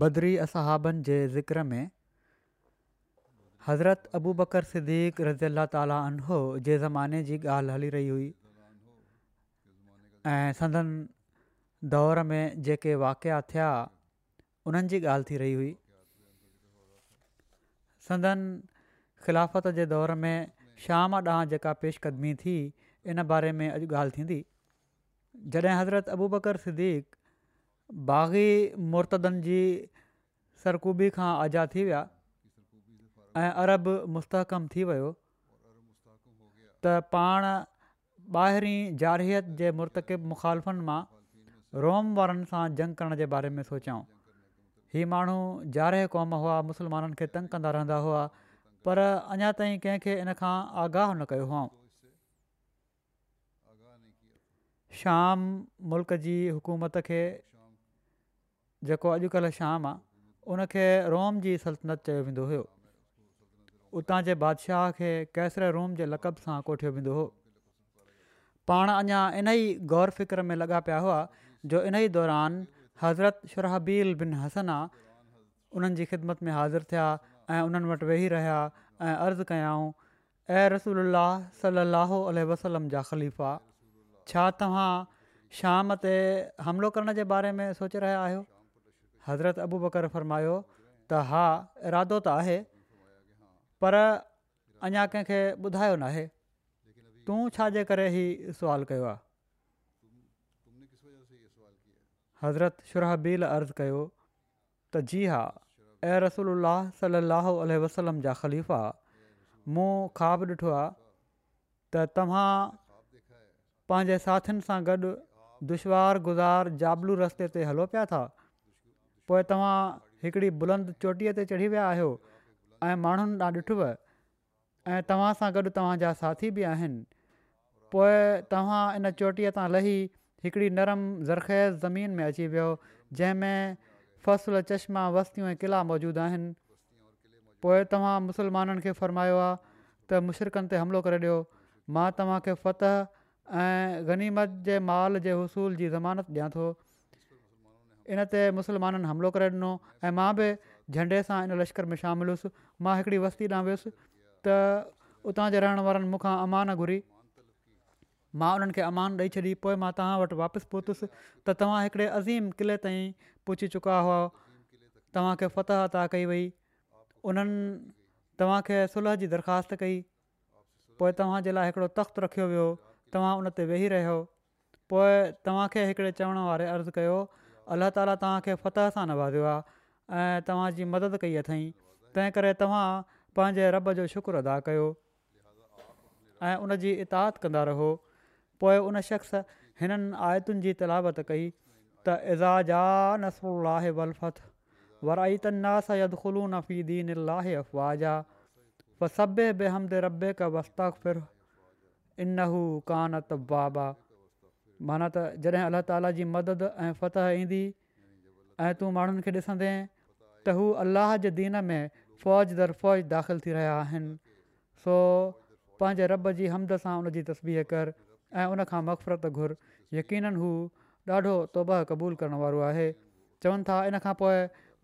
बदरी असाबनि जे ज़िक्र में حضرت अबू صدیق رضی اللہ अला عنہ अनहो زمانے ज़माने گال ॻाल्हि رہی ہوئی سندن ऐं میں جے کے واقعہ वाक़िआ थिया उन्हनि گال تھی رہی ہوئی سندن خلافت ख़िलाफ़त دور میں شام शाम ॾांहुं जेका पेशकदमी थी ان बारे में اج ॻाल्हि थींदी जॾहिं حضرت ابو بکر सिद्दीक बाग़ी मुर्तदनि जी सरकूबी खां आज़ाद थी विया ऐं अरब मुस्तहकम थी वियो त पाण ॿाहिरीं जारहियत जे मुर्तकिब मुखालफ़नि मां रोम वारनि सां जंग करण जे बारे में सोचियऊं ही माण्हू जारह क़ौम हुआ मुसलमाननि खे तंग कंदा रहंदा हुआ पर अञा ताईं कंहिंखे इन खां आगाह न कयो हुओ शाम मुल्क जी हुकूमत खे जेको अॼुकल्ह शाम आहे उनखे रोम जी सल्तनत चयो वेंदो हुयो उतां जे बादशाह खे कैसर रोम जे लक़ब सां कोठियो वेंदो हो पाण अञा इन ई ग़ौर फ़िक्र में लॻा पिया हुआ जो इन ई दौरान हज़रत शुरहबील बिन हसना उन्हनि ख़िदमत में हाज़िर थिया ऐं उन्हनि वटि वेही रहिया ऐं अर्ज़ु कयाऊं ऐं रसूल सलाहु वसलम जा ख़लीफ़ा छा तव्हां शाम ते हमिलो करण जे बारे में सोचे रहिया आहियो हज़रत अबू बकर फरमायो त हा इरादो त आहे पर अञा कंहिंखे ॿुधायो न आहे तूं छाजे करे ई सुवाल कयो आहे हज़रत सुरहबील अर्ज़ु कयो त जी हा ए रसल सलाहु वसलम जा ख़लीफ़ा मूं ख़्वाबु ॾिठो आहे त तव्हां पंहिंजे साथियुनि सां गॾु दुश्वारु गुज़ारि जाबलू रस्ते ते हलो पिया था पोइ तव्हां हिकिड़ी बुलंद चोटीअ ते चढ़ी विया आहियो ऐं माण्हुनि लाइ ॾिठव ऐं तव्हां सां गॾु तव्हांजा साथी बि आहिनि पोइ तव्हां इन चोटीअ तां लही हिकिड़ी नरमु ज़रख़ैज़ ज़मीन में अची वियो जंहिंमें फ़सुलु चश्मा वस्तियूं ऐं क़िला मौजूदु आहिनि पोइ तव्हां मुसलमाननि खे फ़र्मायो आहे त मुशरक़नि ते हमिलो करे ॾियो मां तव्हांखे फ़तह ऐं गनीमत जे माल जे हुसूल जी ज़मानत ॾियां थो इन ते मुसलमाननि हमिलो करे ॾिनो ऐं मां बि झंडे सां इन लश्कर में शामिलु हुयुसि मां हिकिड़ी वस्ती ॾांहुं वियुसि त उतां जे रहण वारनि मूंखां अमान घुरी मां उन्हनि खे अमानु ॾेई छॾी पोइ मां तव्हां वटि वापसि पहुतुसि त तव्हां हिकिड़े अज़ीम किले ताईं पुछी चुका हुआ तव्हांखे फ़तह अता कई वई उन्हनि तव्हांखे सुलह जी दरख़्वास्त कई पोइ तव्हांजे लाइ हिकिड़ो तख़्तु रखियो वियो तव्हां उन ते वेही रहियो पोइ तव्हांखे हिकिड़े चवण वारे अर्ज़ु कयो अलाह ताला तव्हांखे फ़तह सां न वाधियो आहे ऐं तव्हांजी मदद कई अथई तंहिं करे तव्हां पंहिंजे रब जो शुक्र अदा कयो ऐं उन जी इताद कंदा रहो पोइ उन शख़्स हिननि आयतुनि जी तलावत कई त ऐज़ा जा नसू वलफ़त वराई तनासी अफ़वा जा इन कान ताबा माना त जॾहिं अलाह ताला जी मदद ऐं फ़तह ईंदी ऐं तू माण्हुनि खे ॾिसंदे त हू अलाह जे दीन में फ़ौज दर फ़ौज दाख़िलु थी रहिया आहिनि सो पंहिंजे रॿ जी हमद सां हुन जी तस्वीह कर ऐं उनखां मक़फ़रतु घुर यकीन हू ॾाढो तौबाह क़बूलु करण वारो आहे चवनि था इन खां पोइ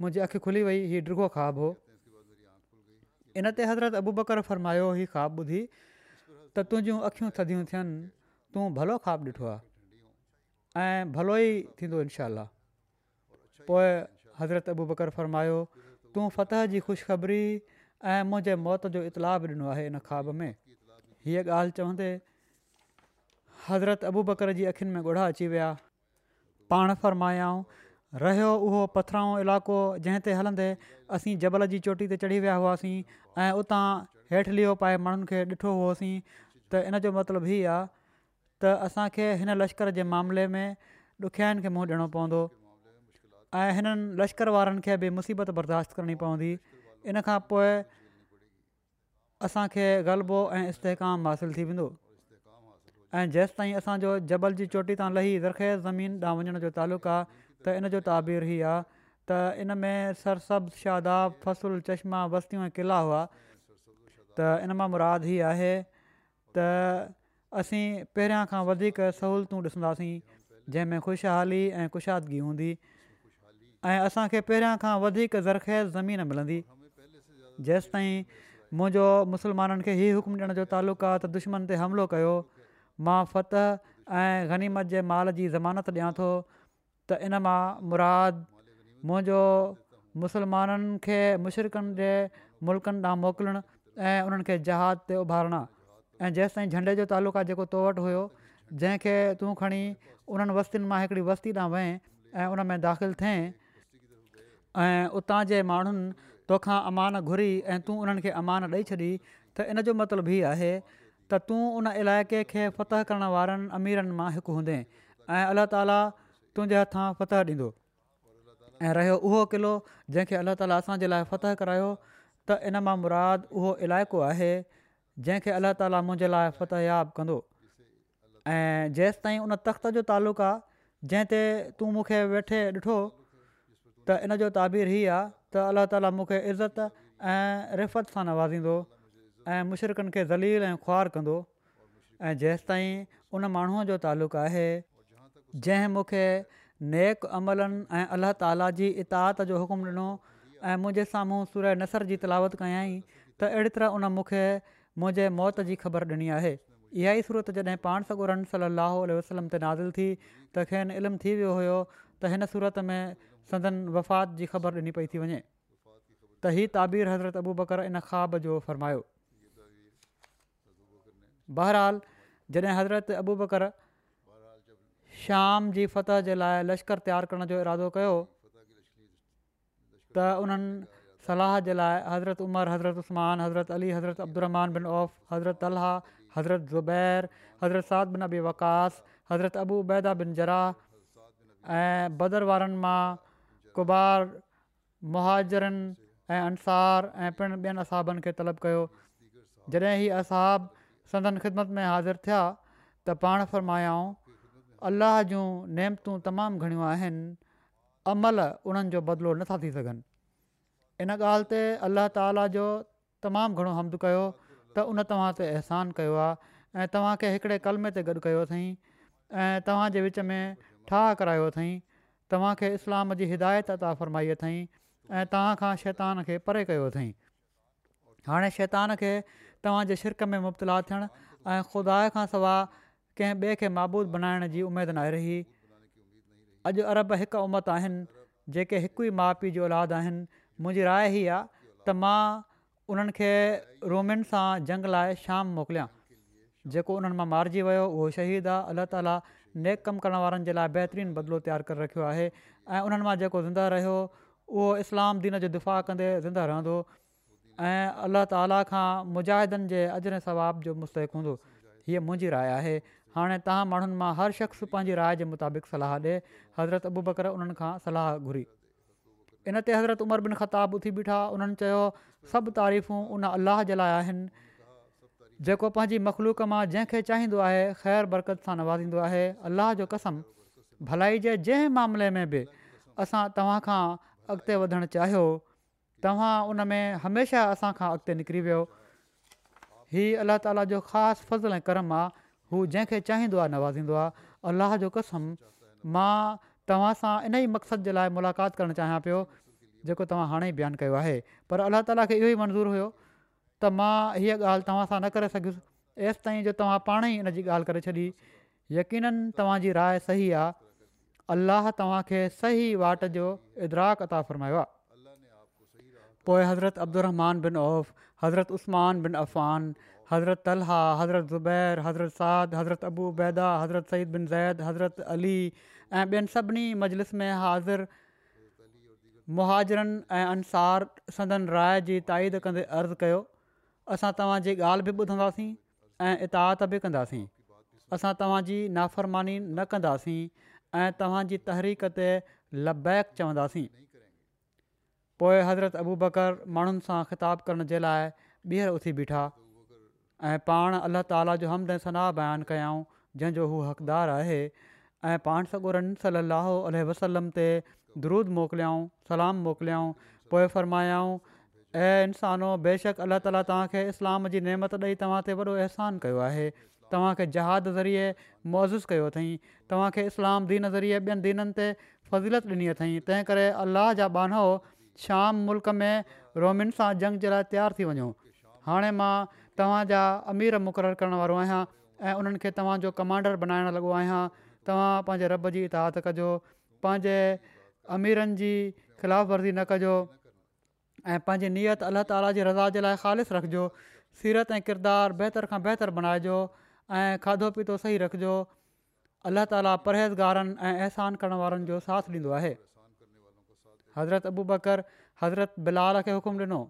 मुंहिंजी अखि खुली वई हीउ ॾिगो ख्वाबु हो इन ते हज़रत अबू बकर फरमायो ई ख्वा ॿुधी त तुंहिंजियूं अख़ियूं थधियूं थियनि तूं भलो ख्वाु ॾिठो आहे ऐं भलो ई थींदो इनशा पोइ हज़रत अबू बकर फ़रमायो तूं फतह जी ख़ुशिखबरी ऐं मुंहिंजे मौत जो इतलाउ ॾिनो आहे इन ख़्वाब में हीअ ॻाल्हि चवंदे हज़रत अबू बकर जी अख़ियुनि में ॻोढ़ा अची विया पाण फरमायाऊं रहियो उहो पथरां इलाइक़ो जंहिं ते हलंदे असीं जबल जी चोटी ते चढ़ी विया हुआसीं ऐं उतां हेठि लियो पाए माण्हुनि खे ॾिठो हुओसीं त इन जो मतिलबु हीअ आहे त असांखे हिन लश्कर जे मामले में ॾुखियानि खे मुंहुं ॾियणो पवंदो ऐं हिननि लश्कर वारनि खे बि मुसीबत बर्दाश्त करणी पवंदी इन खां पोइ असांखे ग़लबो ऐं इस्तेकाम हासिलु थी वेंदो ऐं जेसि ताईं असांजो जबल जी चोटी तां लही ज़रख़ैज़ ज़मीन ॾांहुं वञण जो तालुक़ु आहे त इन जो ताबीर ई आहे त इन में सरसब्ज शादाब फसुलु चश्मा वस्तियूं ऐं क़िला हुआ त इन मां मुराद ई आहे त असीं पहिरियां खां वधीक सहूलियतूं ॾिसंदासीं जंहिंमें ख़ुशहाली ऐं कुशादगी हूंदी ऐं असांखे पहिरियां खां वधीक ज़रख़ैज़ ज़मीन मिलंदी जेसि ताईं मुंहिंजो मुसलमाननि खे ई हुकुमु ॾियण जो तालुक़ आहे त दुश्मन ते हमिलो कयो मां फतह ऐं गनीमत जे माल जी ज़मानत ॾियां थो त इन मां मुराद मुंहिंजो मुसलमाननि खे मुशरकनि जे मुल्कनि ॾांहुं मोकिलणु ऐं उन्हनि खे जहाज ते उभारणा ऐं जेसि झंडे जो तालुक़ु आहे जेको तो वटि हुयो जंहिंखे तूं खणी उन्हनि वस्तियुनि मां हिकिड़ी वस्ती ॾांहुं वहीं ऐं उन में दाख़िलु थिएं ऐं उतां जे माण्हुनि तोखां घुरी ऐं तूं उन्हनि खे अमानु ॾेई छॾी त इन जो मतिलबु हीअ आहे त तूं उन इलाइक़े खे फ़तह करण वारनि अमीरनि मां हिकु हूंदईं ऐं अलाह ताला तुंहिंजे हथां फ़तह ॾींदो ऐं रहियो उहो किलो जंहिंखे अल्लाह ताला असांजे लाइ फ़तह करायो त इन मां मुरादु उहो इलाइक़ो आहे जंहिंखे अल्ला ताला मुंहिंजे लाइ फ़त याबु कंदो ऐं जेसि ताईं उन तख़्त जो तालुक़ु आहे जंहिं ते तूं मूंखे वेठे ॾिठो त इन जो ताबीर ई आहे त अल्लाह ताला मूंखे इज़त ऐं रिफ़त सां नवाज़ींदो ऐं मुशरक़नि खे ज़लील ऐं ख़्वार कंदो ऐं जेंसि ताईं उन माण्हूअ जो तालुक़ु आहे जंहिं मूंखे नेक अमलनि ऐं अलाह ताला जी इतात जो हुकुम ॾिनो ऐं मुंहिंजे साम्हूं सुर नसर जी तलावत कयाई त अहिड़ी तरह उन मूंखे मुंहिंजे मौत जी ख़बर ॾिनी आहे इहा ई सूरत जॾहिं पाण सॻुरनि सली वसलम ते नाज़िल थी त खेरु इल्मु थी वियो हुयो त हिन सूरत में संदन वफ़ात जी ख़बर ॾिनी पई थी वञे त ही ताबीर हज़रत अबू बकर इन ख़्वाब जो फ़रमायो बहरहाल जॾहिं हज़रत अबू बकर शाम जी फतह जे लाइ लश्कर तयारु करण जो इरादो कयो त उन्हनि सलाह जे लाइ हज़रत उमर हज़रत حضرت हज़रत अली हज़रत अब्दुरमान बिन औफ़ हज़रत अलाह हज़रत ज़ुबैर हज़रत साद बिन अबी वकास हज़रत अबूबैदा बिन जराह ऐं बदर वारनि मां कुबार मुहाजरनि ऐं अंसार ऐं पिणु ॿियनि असाबनि खे तलब कयो जॾहिं हीउ असाबु संदन ख़िदमत में हाज़िर थिया त पाण फरमायाऊं अलाह जूं नेमतूं तमामु घणियूं आहिनि अमल उन्हनि जो बदिलो नथा थी सघनि इन ॻाल्हि ते अल्लाह ताला जो तमामु घणो हमद कयो त उन तव्हां ते अहसान कयो आहे ऐं तव्हांखे हिकिड़े कलमे ते गॾु कयो अथई ऐं तव्हांजे विच में ठाह करायो अथई तव्हांखे इस्लाम जी हिदायत अता फरमाई अथई ऐं तव्हां शैतान खे परे कयो अथई हाणे शैतान खे तव्हांजे शिरक में मुबतला थियणु ख़ुदा खां सवाइ कंहिं ॿिए खे माबूदु बनाइण जी उमेदु न रही अॼु अरब हिकु उमत आहिनि जेके हिकु ई माउ जो औलाद मुंहिंजी राय ई आहे त मां उन्हनि खे रोमिन सां जंग लाइ शाम मोकिलियां जेको उन्हनि मां मारिजी वियो उहो शहीद आहे अलाह ताला नेक कमु करण वारनि जे लाइ बहितरीनु बदिलो तयारु करे रखियो आहे ऐं उन्हनि मां जेको ज़िंदा रहियो उहो इस्लाम दीन जो दिफ़ा कंदे ज़िंदा रहंदो ऐं अलाह ताला खां मुजाहिदनि जे सवाब जो मुस्तक़ हूंदो हीअ मुंहिंजी राय आहे हाणे तव्हां माण्हुनि मां हर शख़्स पंहिंजी राय जे मुताबिक़ सलाह ॾिए हज़रत अबू बकर उन्हनि घुरी इन ते हज़रत उमर बिन खताब उथी बीठा उन्हनि चयो सभु तारीफ़ूं उन अलाह जे लाइ आहिनि जेको पंहिंजी मख़लूक मां जंहिंखे चाहींदो आहे ख़ैरु बरक़त सां नवाज़ींदो आहे अलाह जो कसम भलाई जे जंहिं मामले में बि असां तव्हां खां अॻिते वधणु चाहियो तव्हां उन में हमेशह असां खां अॻिते निकिरी वियो अलाह ताला जो ख़ासि फज़ल ऐं कर्म आहे हू जंहिंखे चाहींदो आहे नवाज़ींदो आहे अलाह जो कसम मां तव्हां सां इन ई मक़सदु जे लाइ मुलाक़ात करणु चाहियां पियो जेको तव्हां हाणे ई बयानु कयो आहे पर अलाह ताला खे इहो ई मंज़ूरु हुयो त मां हीअ ॻाल्हि तव्हां सां न करे सघियुसि ऐसि ताईं जो तव्हां पाण ई इन जी ॻाल्हि करे छॾी यकीन तव्हांजी राय सही आहे अलाह तव्हांखे सही वाट जो इदरा अता फ़रमायो आहे पोइ हज़रत अब्दुरमान बिन औफ़ हज़रत उस्तमान बिनफ़ान हज़रत तलह हज़रत ज़ुबैर हज़रत साद हज़रत अबूबैदा हज़रत सईद बिन ज़ैद हज़रत अली ऐं ॿियनि सभिनी मजलिस में हाज़िर मुहाजरनि ऐं अंसार सदन राय जी ताईद कंदे अर्ज़ु कयो असां तव्हांजी ॻाल्हि बि ॿुधंदासीं ऐं इता बि कंदासीं असां तव्हांजी नाफ़रमानी न कंदासीं ऐं तव्हांजी तहरीक ते लबैक चवंदासीं पोइ हज़रत अबू बकर माण्हुनि सां ख़िताबु करण जे लाइ ॿीहर उथी बीठा ऐं पाण अलाह ताला जो हमद सना बयानु कयाऊं जंहिंजो हू हक़दारु आहे ऐं पाण सगुरनि सली अल वसलम ते द्रूदु मोकिलियाऊं सलाम मोकिलियाऊं पोएं फ़रमायाऊं ऐं इंसानो बेशक अलाह ताला तव्हांखे इस्लाम जी नेमत ॾेई तव्हां ते वॾो अहसान कयो आहे तव्हांखे जहाद ज़रिए मअज़ुस कयो अथई तव्हांखे इस्लाम दीन ज़रिए ॿियनि दीननि ते फज़ीलत ॾिनी अथई तंहिं करे अलाह जा बानो शाम मुल्क में रोमिन सां जंग जे लाइ तयारु थी वञो हाणे मां तव्हांजा अमीर मुक़ररु करण वारो आहियां ऐं उन्हनि खे तव्हांजो कमांडर बनाइणु लॻो आहियां तव्हां पंहिंजे रॿ जी इतिहात कजो पंहिंजे अमीरनि जी ख़िलाफ़ वर्ज़ी न कजो ऐं पंहिंजी नियत अलाह ताला जी रज़ा जे लाइ ख़ालि रखिजो सीरत ऐं किरदारु बहितर खां बहितर बनाइजो ऐं खाधो पीतो सही रखिजो अलाह ताली परहेज़गारनि ऐं अहसान करण वारनि जो साथ ॾींदो आहे हज़रत अबू बकर हज़रत बिलाल खे हुकुम ॾिनो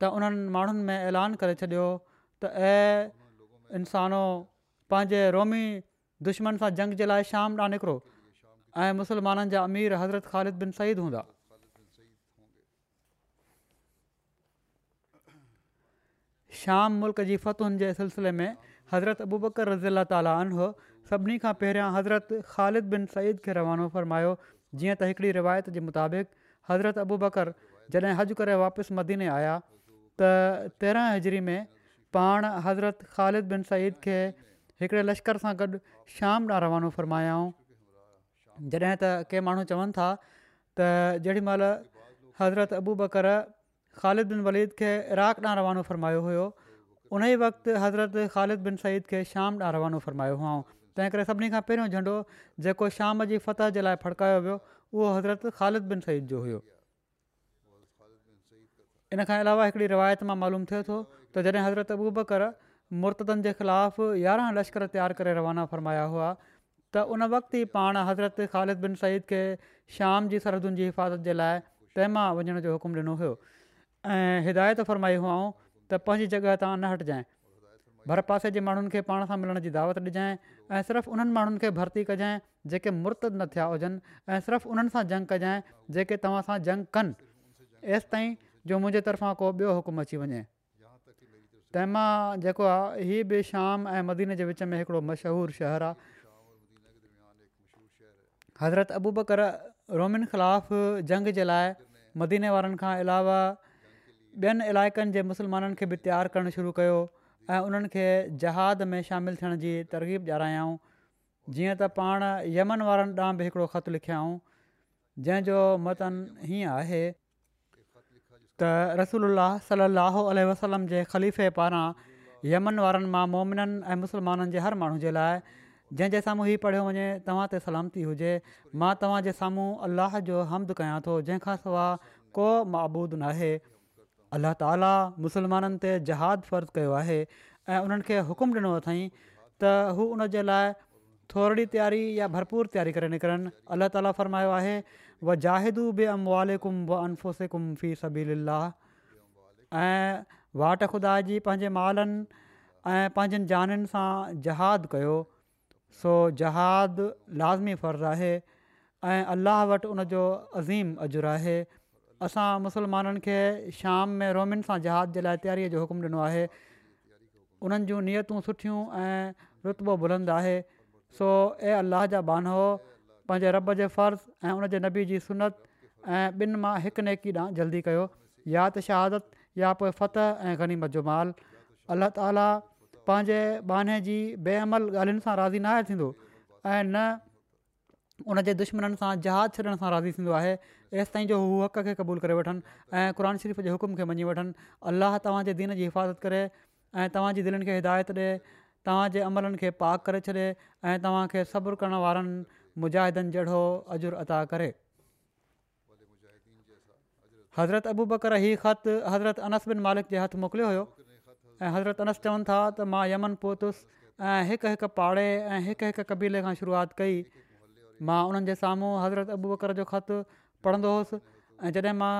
त उन्हनि माण्हुनि में ऐलान करे छॾियो त ऐं इंसानो पंहिंजे रोमी दुश्मन सां जंग जे लाइ शाम न निकिरो ऐं मुसलमाननि जा अमीर हज़रत ख़ालिद बिन सईद हूंदा शाम मुल्क़ जी फ़तुनि जे सिलसिले में हज़रत अबू बकर रज़ीला तालीन हुओ सभिनी खां पहिरियां हज़रत ख़ालिद बिन सईद खे रवानो फ़रमायो जीअं त हिकिड़ी रिवायत जे मुताबिक़ हज़रत अबू जॾहिं हज करे वापसि मदीने आया त तेरहं हजरी में पाण हज़रत ख़ालिद बिन सईद खे हिकिड़े लश्कर सां गॾु शाम ॾांहुं रवानो फ़रमायाऊं जॾहिं त के माण्हू चवनि था त जेॾीमहिल हज़रत अबू बकर ख़ालिद बिन वलीद खे इराक़ ॾांहुं रवानो फ़रमायो हुयो उन ई वक़्तु हज़रत ख़ालिद बिन सईद खे शाम ॾांहुां रवानो फ़रमायो हुओ तंहिं करे सभिनी खां पहिरियों झंडो जेको शाम जी फतह जे लाइ फड़कायो वियो उहो हज़रत ख़ालिद बिन सईद जो हुयो इन खां अलावा हिकिड़ी रिवायत मां मालूम थिए थो त जॾहिं हज़रत अबू बकर मुर्तदनि जे ख़िलाफ़ु यारहं लश्कर तयारु करे रवाना फ़रमाया हुआ त उन وقت ई पाण हज़रत ख़ालिद बिन सईद खे शाम जी सरहदुनि जी हिफ़ाज़त जे लाइ तंहिंमां वञण जो हुकुमु ॾिनो हुयो ऐं हिदायत फ़रमाई हुआ त पंहिंजी जॻह तां न हटजांइ भर पासे जे माण्हुनि खे पाण सां मिलण जी दावत ॾिजांइ ऐं सिर्फ़ु उन्हनि माण्हुनि खे भर्ती कजांइ जेके मुर्त न थिया हुजनि ऐं सिर्फ़ु उन्हनि सां जंग कजांइ जेके तव्हां सां जंग कनि एसि ताईं जो मुंहिंजे तरफ़ां को ॿियो अची वञे तंहिंमां जेको आहे हीअ बि शाम ऐं मदीने जे विच में हिकिड़ो मशहूरु शहरु आहे हज़रत अबूबकर रोमिन ख़िलाफ़ु जंग जे लाइ मदीने वारनि खां अलावा ॿियनि इलाइक़नि जे मुसलमाननि खे बि तयारु करणु शुरू कयो ऐं उन्हनि खे जहाद में शामिलु थियण जी तरक़ीब ॾियारऊं जीअं त पाण यमन वारनि ॾांहुं बि हिकिड़ो ख़त लिखियाऊं जंहिंजो मतन हीअं आहे त रसूल सल अल वसलम जे ख़लीफ़े पारां यमन वारनि मां मोमिननि ऐं मुसलमाननि जे हर माण्हू जे लाइ जंहिंजे साम्हूं हीउ पढ़ियो वञे तव्हां ते सलामती हुजे मां तव्हांजे साम्हूं अलाह जो हमद कयां थो जंहिंखां सवाइ को मबूद न आहे अलाह ताला मुसलमाननि ते जहाद फ़र्ज़ु कयो आहे ऐं उन्हनि खे हुकुम ॾिनो अथई त हू उनजे लाइ थोरी तयारी या भरपूर तयारी करे निकिरनि अलाह ताला फ़रमायो आहे व जाहिदू बे अमवालेकुम व अनफ़ुसिकुम फी सबील ऐं वाट ख़ुदा जी पंहिंजे मालनि ऐं पंहिंजनि जाननि सां जहादु कयो सो जहादु लाज़मी फ़र्ज़ु आहे ऐं अलाह वटि उनजो अज़ीम अजर आहे असां मुसलमाननि खे शाम में रोमिन सां जहाद जे लाइ तयारीअ जो हुकुमु ॾिनो आहे उन्हनि जूं नियतूं सुठियूं ऐं रुतबो बुलंद आहे सो ए अलाह जा बानो पंहिंजे रब जे फ़र्ज़ ऐं उन नबी जी सुनत ऐं ॿिनि मां हिकु न ॾांहुं जल्दी कयो या त शहादत या पोइ फ़तह ऐं गनीमत जो माल अलाह ताला पंहिंजे बाने जी बेअमल ॻाल्हियुनि सां राज़ी न आहे थींदो ऐं न उन जे दुश्मन सां जहाज़ छॾण सां राज़ी थींदो आहे हेसि ताईं जो हू हक़ खे क़बूल करे वठनि ऐं क़ुर शरीफ़ जे हुकुम खे मञी वठनि अलाह तव्हांजे दीन जी हिफ़ाज़त करे ऐं तव्हांजी दिलनि खे हिदायत ॾे तव्हांजे अमलनि खे पाक करे छॾे ऐं तव्हांखे सब्रु करण वारनि मुजाहिदनि जहिड़ो अज عطا करे हज़रत अबू बकर ही ख़तु हज़रत अनस बि मालिक जे हथु मोकिलियो हुयो ऐं हज़रत अनस चवनि था त मां यमन पहुतुसि ऐं हिकु हिकु पाड़े ऐं हिकु हिकु कबीले खां शुरुआति कई मां उन्हनि जे साम्हूं हज़रत अबू ॿकर जो ख़तु पढ़ंदो हुउसि ऐं जॾहिं मां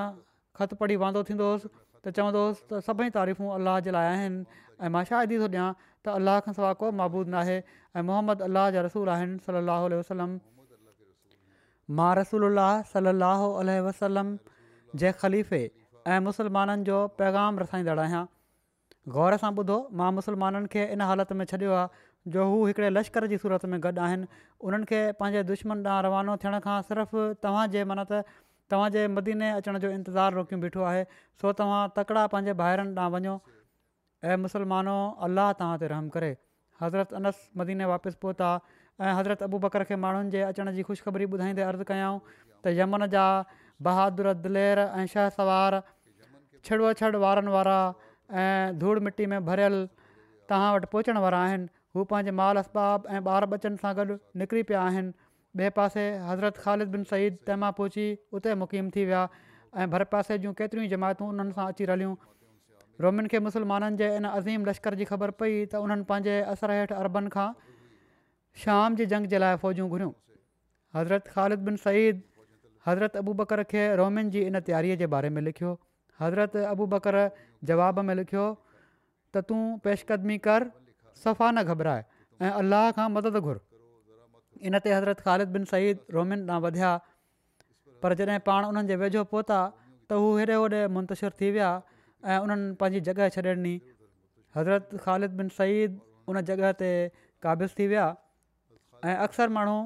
ख़तु पढ़ी वांदो थींदो हुउसि त चवंदो हुयुसि त सभई तारीफ़ूं अलाह जे लाइ आहिनि ऐं मां शादी थो ॾियां त खां सवाइ को ऐं मोहम्मद अलाह जा रसूल आहिनि सलाहु वसलम मां रसूल अलाह सलाहु اللہ वसलम जे ख़लीफ़े ऐं मुसलमाननि जो पैगाम रसाईंदड़ु आहियां गौर सां ॿुधो मां मुसलमाननि खे इन हालति में छॾियो आहे जो हू हिकिड़े लश्कर जी सूरत में गॾु आहिनि उन्हनि खे पंहिंजे दुश्मन ॾांहुं रवानो थियण खां सिर्फ़ु तव्हांजे मन त तव्हांजे मदीने अचण जो इंतज़ारु रोकियूं बीठो आहे सो तव्हां तकिड़ा पंहिंजे भाहिरनि ॾांहुं वञो ऐं मुसलमानो अलाह तव्हां रहम करे हज़रत अनस मदीने वापसि पहुता ऐं हज़रत अबू बकर खे माण्हुनि जे अचण जी ख़ुशख़बरी ॿुधाईंदे अर्ज़ु कयाऊं त यमन जा बहादुर दिलेर ऐं शहसवार छिड़छड़ वारनि वारा ऐं धूड़ मिटी में भरियल तव्हां वटि पहुचण वारा आहिनि हू पंहिंजे माल असबाब ऐं ॿार बचनि सां गॾु निकिरी पिया आहिनि ॿिए पासे हज़रत ख़ालिद बिन सईद तंहिंमां पहुची उते मुक़ीम थी विया ऐं भर पासे जूं केतिरियूं जमायतूं उन्हनि सां अची रहियूं रोमिन खे मुस्लमाननि जे इन अज़ीम लश्कर जी ख़बर पई त उन्हनि पंहिंजे असर हेठि अरबनि खां शाम जी जंग जे लाइ फ़ौजूं घुरियूं हज़रत ख़ालिद बिन सईद हज़रत अबू बकर खे रोमिन जी इन तयारीअ जे बारे में लिखियो हज़रत अबू बकर जवाब में लिखियो त तूं पेशकदमी कर सफ़ा न घबराए ऐं अलाह खां मदद घुर इन ते हज़रत ख़ालिद बिन सईद रोमिन ॾांहुं वधिया पर जॾहिं पाण उन्हनि वेझो पहुता त हू हेॾे होॾे मुंतशिर थी विया ऐं उन्हनि पंहिंजी जॻह छॾे ॾिनी हज़रत ख़ालिद बिन सईद उन जॻह ते क़ाबिज़ थी विया ऐं अक्सर माण्हू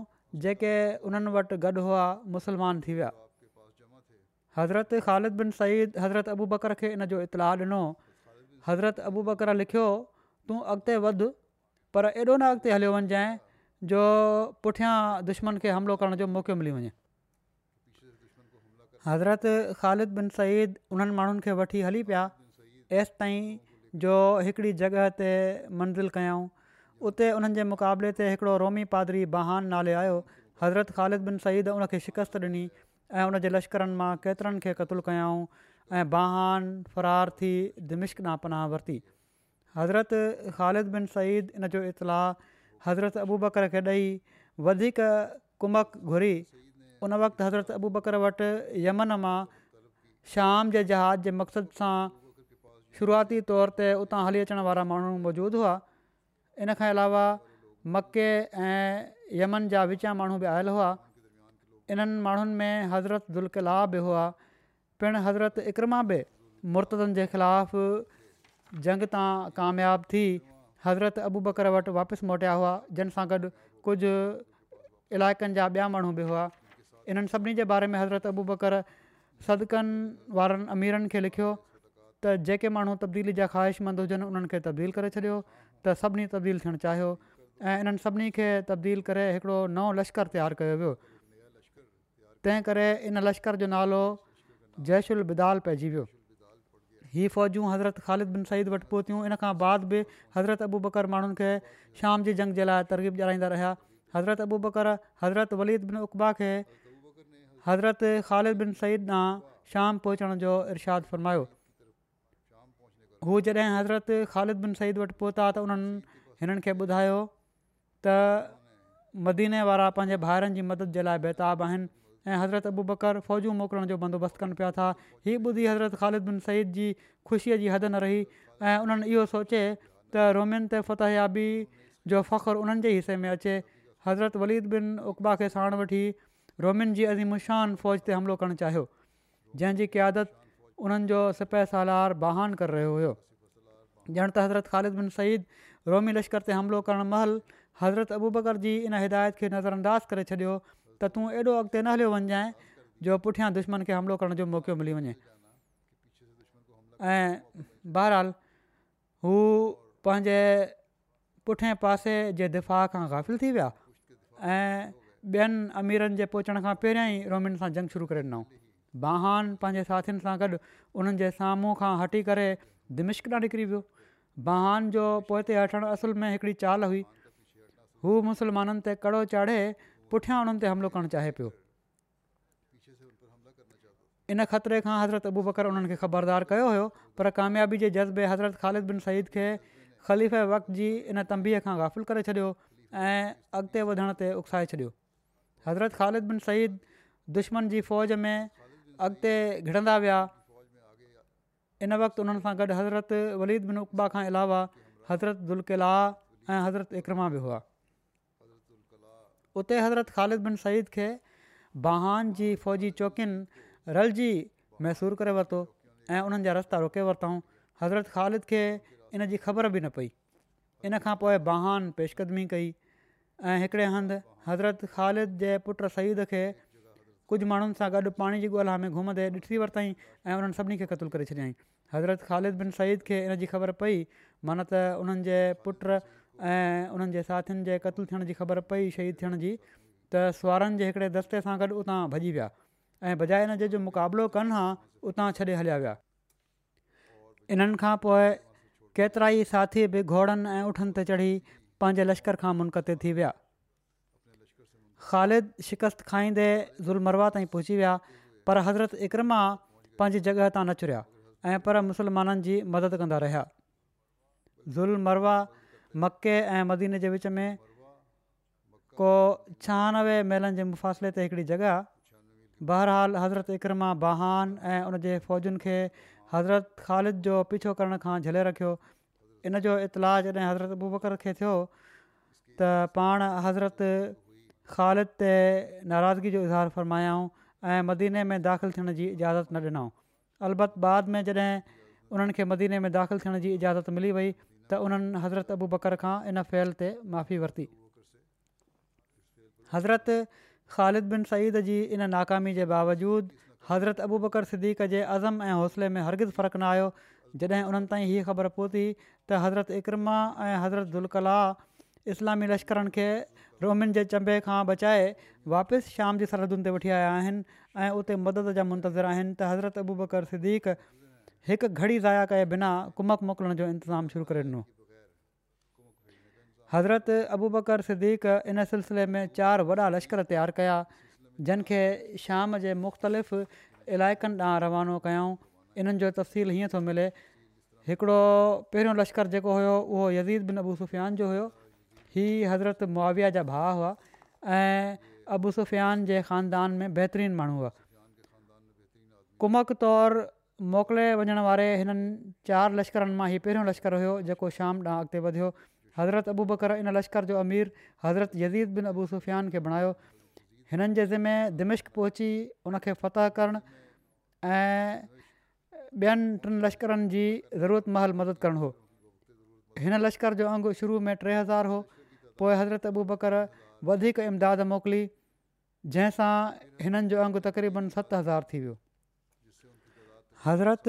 जेके उन्हनि वटि गॾु हुआ मुसलमान थी विया हज़रत ख़ालिद बिन सईद हज़रत अबू बकर खे इन जो इतलाउ ॾिनो हज़रत अबू बकर लिखियो तूं अॻिते वधु पर एॾो न अॻिते हलियो वञजं जो पुठियां दुश्मन खे हमिलो करण जो मौक़ो मिली वञे हज़रत ख़ालिद बिन सईद उन्हनि माण्हुनि खे वठी हली पिया एसि ताईं जो हिकिड़ी जॻह ते मंज़िल कयाऊं उते उन्हनि जे मुक़ाबले ते हिकिड़ो रोमी पादरी बहान नाले आयो हज़रत ख़ालिद बिन सईद उनखे शिकस्त ॾिनी ऐं उन जे लश्करनि मां केतिरनि खे क़तलु कयाऊं ऐं बाहान फ़रार थी दिमिश्क ना पनाह वरिती हज़रत ख़ालिद बिन सईद इन जो इतलाउ हज़रत अबूबकर खे ॾेई कुमक घुरी उन वक़्तु हज़रत अबू बकर वटि यमन मां शाम जे जहाज़ जे मक़सद सां शुरूआती तौर ते उतां हली अचण वारा माण्हू मौजूदु हुआ इन खां अलावा मके ऐं यमन जा विच माण्हू बि आयल हुआ इन्हनि माण्हुनि में हज़रत दुलकला बि हुआ पिणु हज़रत इकरमा बि मुर्तज़नि जे ख़िलाफ़ जंग तां कामयाबु थी हज़रत अबू बकर वटि वापसि मोटिया हुआ जंहिंसां गॾु कुझु इलाइक़नि जा ॿिया माण्हू बि हुआ इन्हनि सभिनी जे बारे में हज़रत अबू बकर सदिकनि वारनि अमीरनि खे लिखियो त जेके माण्हू तब्दीली जा ख़्वाहिशमंद हुजनि उन्हनि खे तब्दील करे छॾियो त सभिनी तब्दील थियणु चाहियो ऐं इन्हनि सभिनी खे तब्दील करे हिकिड़ो नओं लश्करु तयारु कयो वियो तंहिं करे इन लश्कर जो नालो जयशुलाल पइजी वियो हीअ फ़ौजूं हज़रत ख़ालिद बिन सईद वटि पहुतियूं इन खां बाद बि हज़रत अबू बकर माण्हुनि खे शाम जी जंग जे लाइ तरक़ीब ॼाणाईंदा रहिया हज़रत अबू बकर हज़रत वलीद बिन उबा खे हज़रत ख़ालिद बिन सईद ॾांहुं शाम पहुचण जो इर्शादु फरमायो हू जॾहिं हज़रत ख़ालिद बिन सईद वटि पहुता त उन्हनि हिननि खे ॿुधायो त मदीने वारा पंहिंजे भाइरनि जी मदद जे लाइ बेताब आहिनि हज़रत अबू बकर फ़ौजूं मोकिलण जो बंदोबस्तु कनि पिया था हीअ ॿुधी हज़रत ख़ालिद बिन सईद जी ख़ुशीअ जी हद न रही ऐं उन्हनि इहो सोचे त रोमियुनि ते फ़तयाबी जो फ़ख़्रु उन्हनि जे हिसे में अचे हज़रत वलीद बिन उकबा खे साण वठी रोमियुनि जी अज़िमुशान फ़ौज ते हमिलो करणु चाहियो जंहिंजी क्यादत उन्हनि जो جو सालार बहान करे रहियो हुयो ॼण त हज़रत ख़ालिद बिन सईद रोमी लश्कर ते हमिलो करणु महिल हज़रत अबूबकर जी इन हिदायत खे नज़र अंदाज़ करे छॾियो त तूं एॾो अॻिते न हलियो वञजांइ जो पुठियां दुश्मन खे हमिलो करण जो मौक़ो मिली वञे ऐं बहरहाल हू पंहिंजे पुठियां पासे जे दिफ़ा खां गाफ़िल थी विया ॿियनि अमीरनि जे पहुचण खां पहिरियां ई रोमिन सां जंग शुरू करे ॾिनऊं बाहान पंहिंजे साथियुनि सां गॾु उन्हनि जे साम्हूं खां हटी करे दिमिश्कन निकिरी वियो बाहान जो पोइ ते हटण असुल में हिकिड़ी चाल हुई हू मुस्लमाननि ते कड़ो चाढ़े पुठियां उन्हनि ते हमिलो करणु चाहे पियो इन ख़तरे खां हज़रत अबू बकर उन्हनि खे ख़बरदार कयो हुयो पर कामयाबी जे जज़्बे हज़रत ख़ालिद बिन सईद खे ख़लीफ़ वक़्त जी इन तंबीअ खां गाफ़िल करे छॾियो ऐं अॻिते वधण ते हज़रत ख़ालिद बिन सईद दुश्मन जी फ़ौज में अॻिते घिड़ंदा विया इन वक़्तु उन्हनि सां गॾु हज़रत वलीद बिन उकबा खां अलावा हज़रत बुल ऐं हज़रत इकरमा बि हुआ उते हज़रत ख़ालिद बिन सईद खे बहान जी फ़ौजी चौकियुनि रलजी मैसूर करे वरितो ऐं उन्हनि जा रस्ता रोके वरितऊं हज़रत ख़ालिद खे इन जी ख़बर बि न पई इन खां पोइ बाहान पेशकदमी कई ऐं हिकिड़े हंधि हज़रत ख़ालिद जे पुट सईद खे कुझु माण्हुनि सां गॾु पाणी जी ॻोल्हा में घुमंदे ॾिठी वरितईं ऐं उन्हनि सभिनी खे क़तलु करे छॾियईं हज़रत ख़ालिद बिन सईद खे इन जी ख़बर पई माना त उन्हनि जे पुट ऐं उन्हनि जे साथियुनि जे क़तलु थियण जी ख़बर पई शहीद थियण जी त सुवारनि जे हिकिड़े दस्ते सां गॾु उतां भॼी विया ऐं बजाए जे जो मुक़ाबिलो कनि हा उतां छॾे हलिया विया इन्हनि खां पोइ केतिरा साथी बि घोड़नि ऐं ऊठनि ते चढ़ी पंहिंजे लश्कर खां मुनक़ते थी विया ख़ालिद शिकस्त खाईंदे ज़ुलमरवा ताईं पहुची विया पर हज़रत इक्रमा पंहिंजी जॻह तां नचुरिया ऐं पर मुसलमाननि जी मदद कंदा रहिया ज़ुल्म मरवा मके ऐं मदीने जे विच में को छहानवे मेलनि जे मुफ़ासिले ते हिकिड़ी जॻह बहरहालु हज़रत इकरमा बहान ऐं उन जे फ़ौजुनि खे हज़रत ख़ालिद जो पीछो करण खां झले रखियो इन जो इतला जॾहिं हज़रत अबू बकर खे थियो त पाण हज़रत ख़ालिद ते नाराज़गी जो इज़ार फ़रमायाऊं ऐं मदीने में दाख़िलु थियण जी इजाज़त न ॾिनऊं अलबत बाद में जॾहिं उन्हनि खे मदीने में दाख़िलु थियण जी इजाज़त मिली वई त उन्हनि हज़रत अबू बकर खां इन फहिल ते माफ़ी वरिती हज़रत ख़ालिद बिन सईद जी इन नाकामी जे बावजूदु हज़रत अबू बकर सिद्दीक़ जे अज़म ऐं हौसले में हरगिज़ फ़र्क़ु न आहियो जॾहिं उन्हनि ताईं हीअ ख़बर पहुती त हज़रत इकरमा ऐं हज़रत दुलकला इस्लामी लश्करनि खे रोमिन जे चंबे खां बचाए वापसि शाम जी सरहदुनि ते वठी आया आहिनि ऐं उते मदद जा मुंतज़र आहिनि त हज़रत अबू बकर सिद्दीक़ घड़ी ज़ाया कए बिना कुमक मोकिलण जो इंतज़ाम शुरू करे ॾिनो हज़रत अबू बकर सिद्दीक़ इन सिलसिले में चारि वॾा लश्कर तयारु कया जिन खे शाम जे मुख़्तलिफ़ इलाइक़नि ॾांहुं रवानो कयऊं इन्हनि जो तफ़सील हीअं थो मिले हिकिड़ो पहिरियों लश्कर जेको हुयो उहो यज़ीज़ बिन अबू सुफ़ियान जो हुयो हीउ हज़रत मुआविया जा भाउ हुआ ऐं अबू सुफ़ियान जे ख़ानदान में बहितरीनु माण्हू हुआ कुमक तौरु मोकिले वञण वारे हिननि चारि लश्करनि मां हीउ पहिरियों लश्करु हुयो जेको शाम ॾांहुं अॻिते वधियो हज़रत अबू बकर इन लश्कर जो अमीर हज़रत यज़ीज़ बिन अबू सुफ़ियान खे बणायो हिननि जे ज़िमे दिमश्क पहुची उनखे फ़तह करणु ॿियनि टिनि लश्करनि जी ज़रूरतमल मदद करणु हो हिन लश्कर जो अंगु शुरू में टे हज़ार हो पोइ हज़रत अबू बकरु वधीक इमदाद मोकिली जंहिंसां हिननि जो अंगु तक़रीबनि सत हज़ार थी वियो हज़रत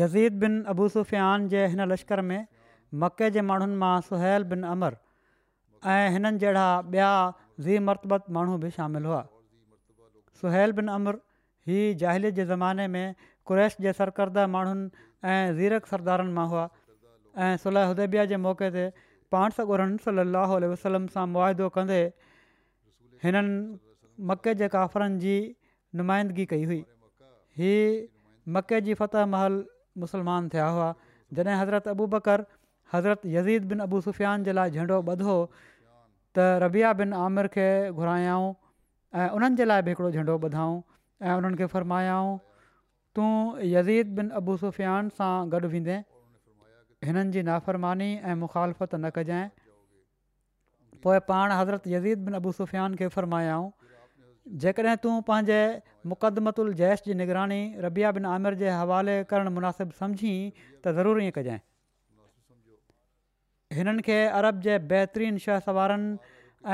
यज़ीद बिन अबू सुफ़ियान जे हिन लश्कर में मके जे माण्हुनि मां सुल बिन अमर ऐं हिननि जहिड़ा ॿिया ज़ी मरतबत माण्हू बि शामिलु हुआ सुल बिन अमर हीअ जाहिलील जे ज़माने में कुरैश जे सरकर्दह माण्हुनि ऐं ज़ीरक सरदारनि मां हुआ ऐं सलाह उदेबिया जे मौक़े ते पाणसरन सली अल वसलम सां मुआदो कंदे हिननि मके जे काफ़रनि जी नुमाइंदगी कई हुई हीअ मके जी फतह महल मुस्लमान थिया हुआ जॾहिं हज़रत अबू बकर हज़रत यज़ीद बिन अबू सुफ़ियान जे लाइ झंडो ॿधो त रबिया बिन आमिर खे घुरायऊं ऐं उन्हनि जे लाइ बि हिकिड़ो झंडो ॿधाऊं ऐं उन्हनि खे तूं यज़ीद बिन अबू सुफ़ियान सां गॾु वेंदे हिननि जी नाफ़रमानी ऐं मुख़ालफ़त न कजांइ पोइ पाण हज़रत यज़ीद बिन अबू सुफ़ियान खे फ़रमायाऊं जेकॾहिं तूं पंहिंजे मुक़दमतु उल जैश जी निगरानी रबिया बिन आमिर जे हवाले करणु मुनासिबु सम्झीं त ज़रूरु ईअं कजांइ हिननि खे अरब जे बहितरीन शहसवारनि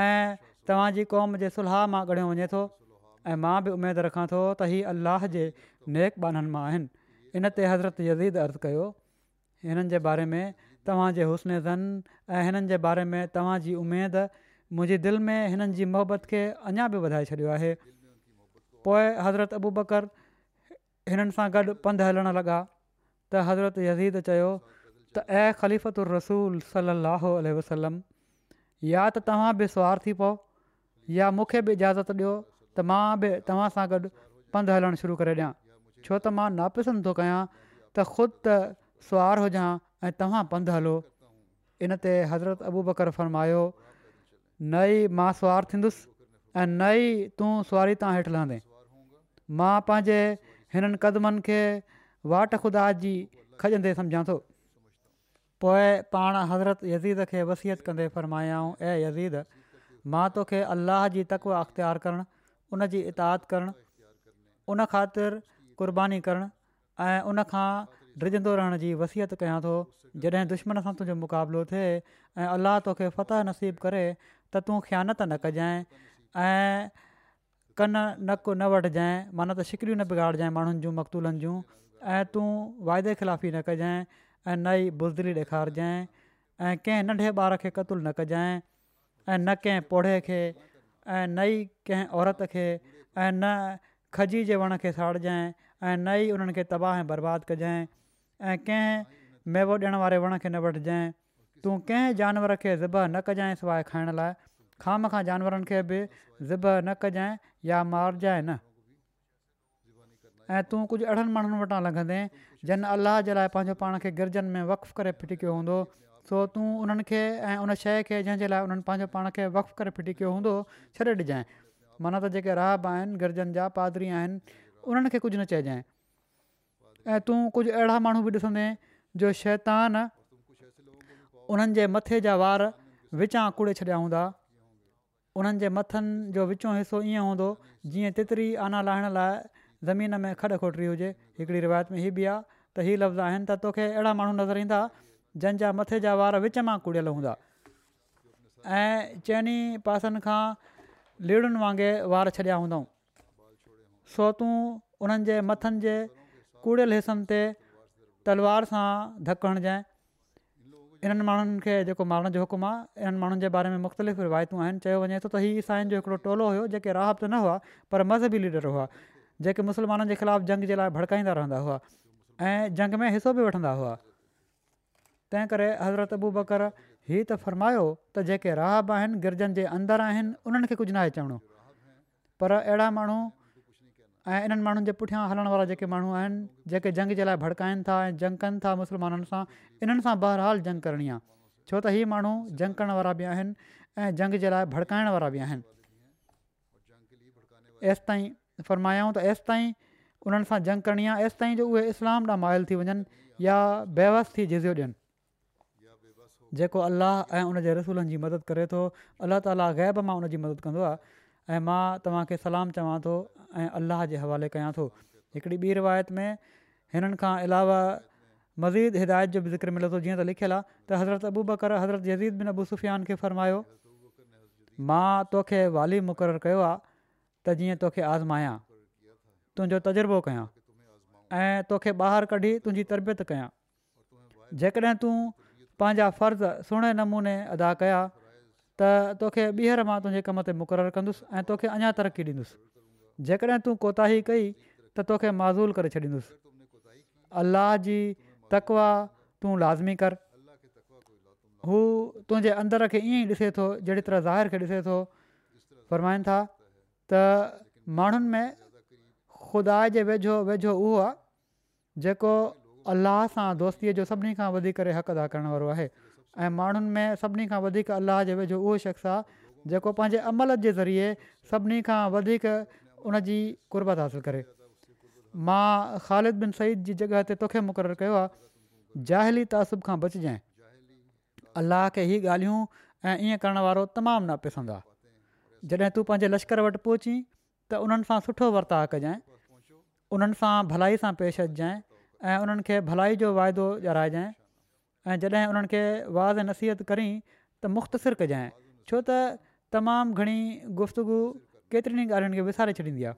ऐं तव्हांजी क़ौम जे सुला मां ॻड़ियो वञे थो ऐं मां बि उमेदु रखां थो त हीअ अलाह जे नेक बाननि मां आहिनि इन ते हज़रत यज़ीद अर्ज़ु कयो हिननि जे बारे में तव्हांजे हुसनेज़नि ऐं हिननि जे बारे में तव्हांजी उमेदु मुंहिंजी दिलि में हिननि जी मोहबत खे अञा बि वधाए छॾियो आहे पोइ हज़रत अबू बकर हिननि सां गॾु पंधु हलणु लॻा त हज़रत यज़ीद चयो त ए ख़लीफ़तु रसूल सलाहु वसलम या त तव्हां बि सुवारु थी पओ या मूंखे बि इजाज़त ॾियो त मां बि तव्हां सां गॾु पंधु हलणु शुरू करे ॾियां छो त मां नापसंद थो कयां त ख़ुदि त सुवारु हुजां ऐं तव्हां पंधु हलो इन ते हज़रत अबू बकर फ़रमायो न ई मां सुवार थींदुसि ऐं नई तूं सवारी तां हेठि लहंदे मां पंहिंजे हिननि क़दमनि खे वाट ख़ुदा जी खॼंदे सम्झां थो पोइ पाण हज़रत यज़ीज़ खे वसियत कंदे फ़रमायाऊं ऐं यज़ीद मां तोखे अलाह जी तकवा अख़्तियारु करणु उन जी इताद करणु उन ख़ातिर क़ुर्बानी करणु ऐं उनखां ड्रिजंदो रहण जी वसियत कयां थो जॾहिं दुश्मन सां तुंहिंजो मुक़ाबिलो थिए ऐं अलाह तोखे फत नसीबु करे त तूं ख्यानत न कजांइ ऐं कन नकु न वढजांइ माना त शिकड़ियूं न बिगाड़जांइ माण्हुनि जूं मकतूलनि जूं ऐं तूं वाइदे ख़िलाफ़ी न कजांइ ऐं नई बुज़दली ॾेखारजांइ ऐं कंहिं नंढे ॿार खे क़तुलु न कजांइ ऐं न कंहिं पौड़े खे ऐं नई कंहिं औरत खे ऐं न खजी जे वण खे साड़जांइ ऐं नई उन्हनि खे तबाह ऐं बर्बादु कजांइ ऐं कंहिं मेवो ॾियण वारे वण खे न वठजांइ तूं कंहिं जानवर खे ज़िब न कजांइ सवाइ खाइण लाइ खाम खां जानवरनि खे बि ज़िब न कजांइ या मारजांइ न ऐं तूं कुझु अहिड़नि माण्हुनि वटां लघंदे जन अल अलाह जे लाइ पंहिंजो पाण खे गिरजनि में वक़्फ़ु करे फिटिकियो हूंदो सो तूं उन्हनि खे ऐं उन शइ खे जंहिंजे लाइ उन्हनि पंहिंजो पाण खे वफ़् करे फिटिकियो हूंदो छॾे ॾिजांइ माना त जेके राहब आहिनि गिरजनि जा पादरी उन्हनि खे कुझु न चइजांइ ऐं तूं कुझु अहिड़ा माण्हू बि ॾिसंदे जो शैतान उन्हनि जे मथे जा वार विचां कूड़े छॾिया हूंदा उन्हनि जे मथनि जो विचों हिसो ईअं हूंदो जीअं तितरी आना लाहिण लाइ ज़मीन में खॾ खोटरी हुजे हिकिड़ी रिवायत में हीअ बि आहे त हीअ लफ़्ज़ आहिनि त तोखे अहिड़ा माण्हू नज़र ईंदा जंहिंजा मथे जा वार विच मां कूड़ियल हूंदा ऐं चइनि पासनि खां लीड़ुनि वांगुरु वार छॾिया हूंदऊं छोतूं उन्हनि जे मथनि जे कूड़ियल हिसनि ते तलवार सां धकण जंहिं इन्हनि माण्हुनि खे जेको मारण जो हुकुमु आहे इन्हनि माण्हुनि जे बारे में मुख़्तलिफ़ रिवायतूं आहिनि चयो वञे थो त हीउ साईं जो हिकिड़ो टोलो हुयो जेके राहब त न हुआ पर मज़हबी लीडर हुआ जेके मुस्लमाननि जे ख़िलाफ़ु जंग जे लाइ भड़काईंदा रहंदा हुआ ऐं जंग में हिसो बि वठंदा हुआ तंहिं करे हज़रत अबू बकर ही त फ़र्मायो त जेके राहब आहिनि गिरजनि जे अंदरि आहिनि उन्हनि खे कुझु नाहे चवणो पर अहिड़ा माण्हू ऐं इन्हनि माण्हुनि जे पुठियां हलण वारा जेके माण्हू आहिनि जेके जंग जे लाइ भड़काइनि था ऐं जंग कनि था मुस्लमाननि सां इन्हनि सां बहरहाल जंग करणी आहे छो त हीअ माण्हू जंग करण वारा बि आहिनि ऐं जंग जे लाइ भड़काइण वारा बि आहिनि तेसिताईं फरमायूं त हेसि ताईं उन्हनि सां जंग करणी आहे हेसि ताईं जो उहे इस्लाम ॾांहुं मायल थी वञनि या बेवस्थी जिज़ियो ॾियनि जेको अलाह ऐं उन जे रसूलनि जी मदद करे थो अलाह ताला गैब मां उनजी मदद कंदो ऐं मां तव्हांखे सलाम चवां थो ऐं अलाह जे हवाले कयां थो हिकिड़ी ॿी रिवायत में हिननि खां अलावा मज़ीद हिदायत जो बि ज़िक्र मिले थो जीअं त लिखियलु आहे त हज़रत अबू बकर हज़रत जज़ीद बिन बुसुफ़ियान खे फरमायो मां तोखे वालि मुक़ररु कयो आहे त जीअं तोखे आज़माया तुंहिंजो तजुर्बो कयां ऐं तोखे ॿाहिरि कढी तुंहिंजी तरबियत कया जेकॾहिं तूं पंहिंजा फ़र्ज़ सुहिणे नमूने अदा कया त तोखे ॿीहर मां तुंहिंजे कम ते मुक़ररु कंदुसि ऐं तोखे अञा तरक़ी ॾींदुसि जेकॾहिं तूं कोताही कई त तोखे माज़ूल करे छॾींदुसि अल्लाह जी तकवा तूं लाज़मी कर हू तुंहिंजे अंदर खे ईअं ई ॾिसे थो जहिड़ी तरह ज़ाहिर खे ॾिसे थो फ़रमाइनि था त माण्हुनि में ख़ुदा जे वेझो वेझो उहो आहे जेको अलाह सां दोस्तीअ जो सभिनी खां वधीक हक़ अदा करण वारो ऐं माण्हुनि में सभिनी खां वधीक अलाह जे वेझो उहो शख़्स आहे जेको पंहिंजे अमल जे ज़रिए सभिनी खां वधीक क़ुर्बत हासिल करे मां ख़ालिद बिन सईद जी जॻह ते तोखे मुक़ररु कयो आहे जाहिली तासुब खां बचजाइएं अलाह खे हीअ ॻाल्हियूं ऐं ईअं करण वारो तमामु न पसंदि आहे जॾहिं तूं पंहिंजे लश्कर वटि पहुची त उन्हनि सां सुठो वर्ताउ कजांइ उन्हनि सां भलाई सां पेश अचजांइ ऐं उन्हनि खे भलाई जो वाइदो ऐं जॾहिं उन्हनि खे वाज़ नसीहत करी त मुख़्तसिर कजांइ छो त तमामु घणी गुफ़्तगु केतिरनि ई ॻाल्हियुनि खे विसारे छॾींदी आहे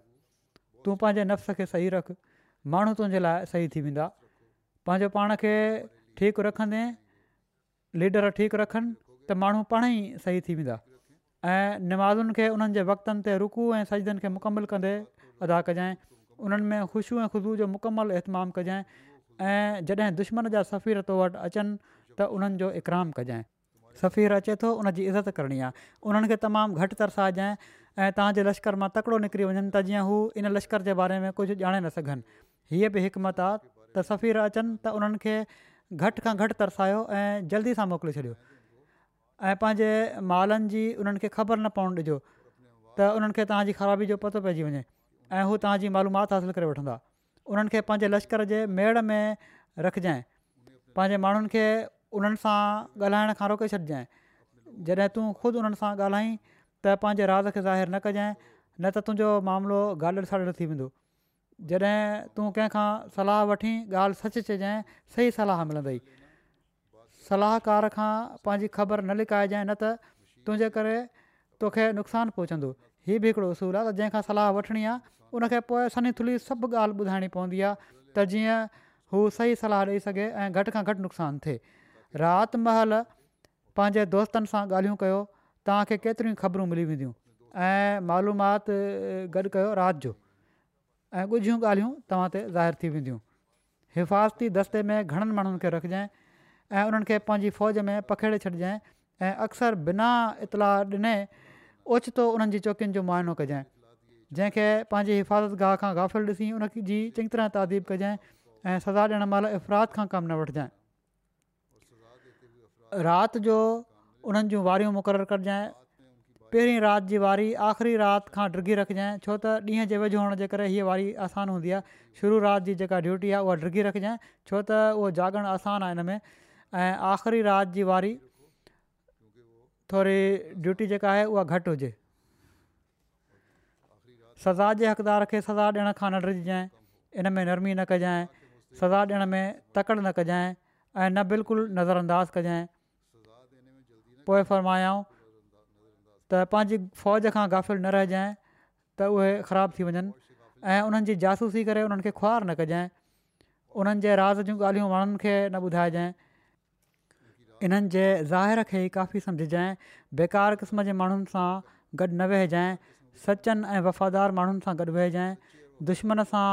तूं पंहिंजे नफ़्स खे सही रख माण्हू तुंहिंजे लाइ सही थी वेंदा पंहिंजो पाण खे ठीकु रखंदे लीडर ठीकु रखनि त माण्हू पाणेई सही थी वेंदा ऐं नमाज़ुनि खे उन्हनि जे वक़्तनि ते रुखू ऐं सजदनि खे कंदे अदा कजाइ उन्हनि में ख़ुशियूं ऐं ख़ुशबू जो इहतमामु कजांइ ऐं जॾहिं दुश्मन जा सफ़ीर तो वटि अचनि त उन्हनि जो इकराम कजांइ सफ़ीर अचे थो उनजी इज़त करणी आहे उन्हनि खे तमामु घटि तरसाइजाइ ऐं तव्हांजे लश्कर मां तकिड़ो निकिरी वञनि त जीअं हू इन लश्कर जे बारे में कुझु ॼाणे न सघनि हीअ बि हिकमत आहे त सफ़ीर अचनि त उन्हनि खे घटि खां घटि तरसायो ऐं जल्दी सां मोकिले छॾियो ऐं पंहिंजे मालनि जी उन्हनि खे ख़बर न पवणु ॾिजो त उन्हनि खे तव्हांजी ख़राबी जो पतो पइजी वञे ऐं हू तव्हांजी मालूमात हासिलु करे वठंदा उन्हनि खे पंहिंजे लश्कर जे मेड़ में रखजांइ पंहिंजे माण्हुनि खे उन्हनि सां ॻाल्हाइण खां रोके छॾिजांइ जॾहिं तूं ख़ुदि उन्हनि सां ॻाल्हाईं त पंहिंजे राज़ खे ज़ाहिर न कजांइ न त तुंहिंजो मामिलो गालियल साड़ियलु थी वेंदो जॾहिं तूं कंहिंखां सलाहु वठी ॻाल्हि सचु चइजांइ सही सलाह मिलंदई सलाहकार खां पंहिंजी ख़बर न लिकाइजांइ न त तुंहिंजे करे तोखे नुक़सानु पहुचंदो हीउ बि हिकिड़ो उसूलु आहे त जंहिंखां आहे उनखे पोइ सनी थुली सभु ॻाल्हि ॿुधाइणी पवंदी आहे त जीअं हू सही सलाह ॾेई सघे ऐं घटि खां घटि नुक़सानु थिए राति महिल पंहिंजे दोस्तनि सां ॻाल्हियूं कयो तव्हांखे केतिरियूं ख़बरूं मिली वेंदियूं ऐं मालूमाति गॾु कयो राति जो ऐं ॻुझियूं ॻाल्हियूं तव्हां ते थी वेंदियूं हिफ़ाज़ती दस्ते में घणनि माण्हुनि खे रखजांइ ऐं उन्हनि खे पंहिंजी फ़ौज में पखेड़े छॾिजांइ ऐं अक्सर बिना इतलाउ ॾिने ओचितो उन्हनि जी चौकियुनि जो मुआइनो कजांइ जंहिंखे पंहिंजी हिफ़ाज़त गाह खां गाफ़िल ॾिसी उन जी चङी तरह तदीब कजांइ ऐं सज़ा ॾियणु महिल इफ़राद खां कमु न वठजांइ राति जो उन्हनि जूं वारियूं मुक़ररु कजांइ पहिरीं राति जी वारी आख़िरी राति खां ड्रिगी रखजांइ छो त ॾींहं जे वेझो हुअण जे करे हीअ वारी आसानु हूंदी आहे शुरूआति जी जेका ड्यूटी आहे उहा ड्रिघी रखजांइ छो त उहो जाॻणु आसान आहे हिन में ऐं आख़िरी राति जी वारी थोरी ड्यूटी जेका आहे उहा घटि हुजे सज़ा जे हक़दार खे सजा ॾियण खां न रहिजांइ इन में नरमी न कजांइ सजा ॾियण में तकड़ि न कजांइ ऐं न बिल्कुलु नज़र कजांइ पोइ फ़रमायाऊं त पंहिंजी फ़ौज खां गाफ़िल न रहिजांइ त उहे ख़राबु थी वञनि ऐं उन्हनि जी जासूसी करे उन्हनि खे ख्वार न कजांइ उन्हनि जे राज़ जूं ॻाल्हियूं माण्हुनि खे न ॿुधाइजांइ इन्हनि जे ज़ाहिरु खे ई काफ़ी सम्झजांइ बेकार क़िस्म जे माण्हुनि सां गॾु न वहिजांइ सचनि ऐं वफ़ादार माण्हुनि सां गॾु वेहिजांइ दुश्मन सां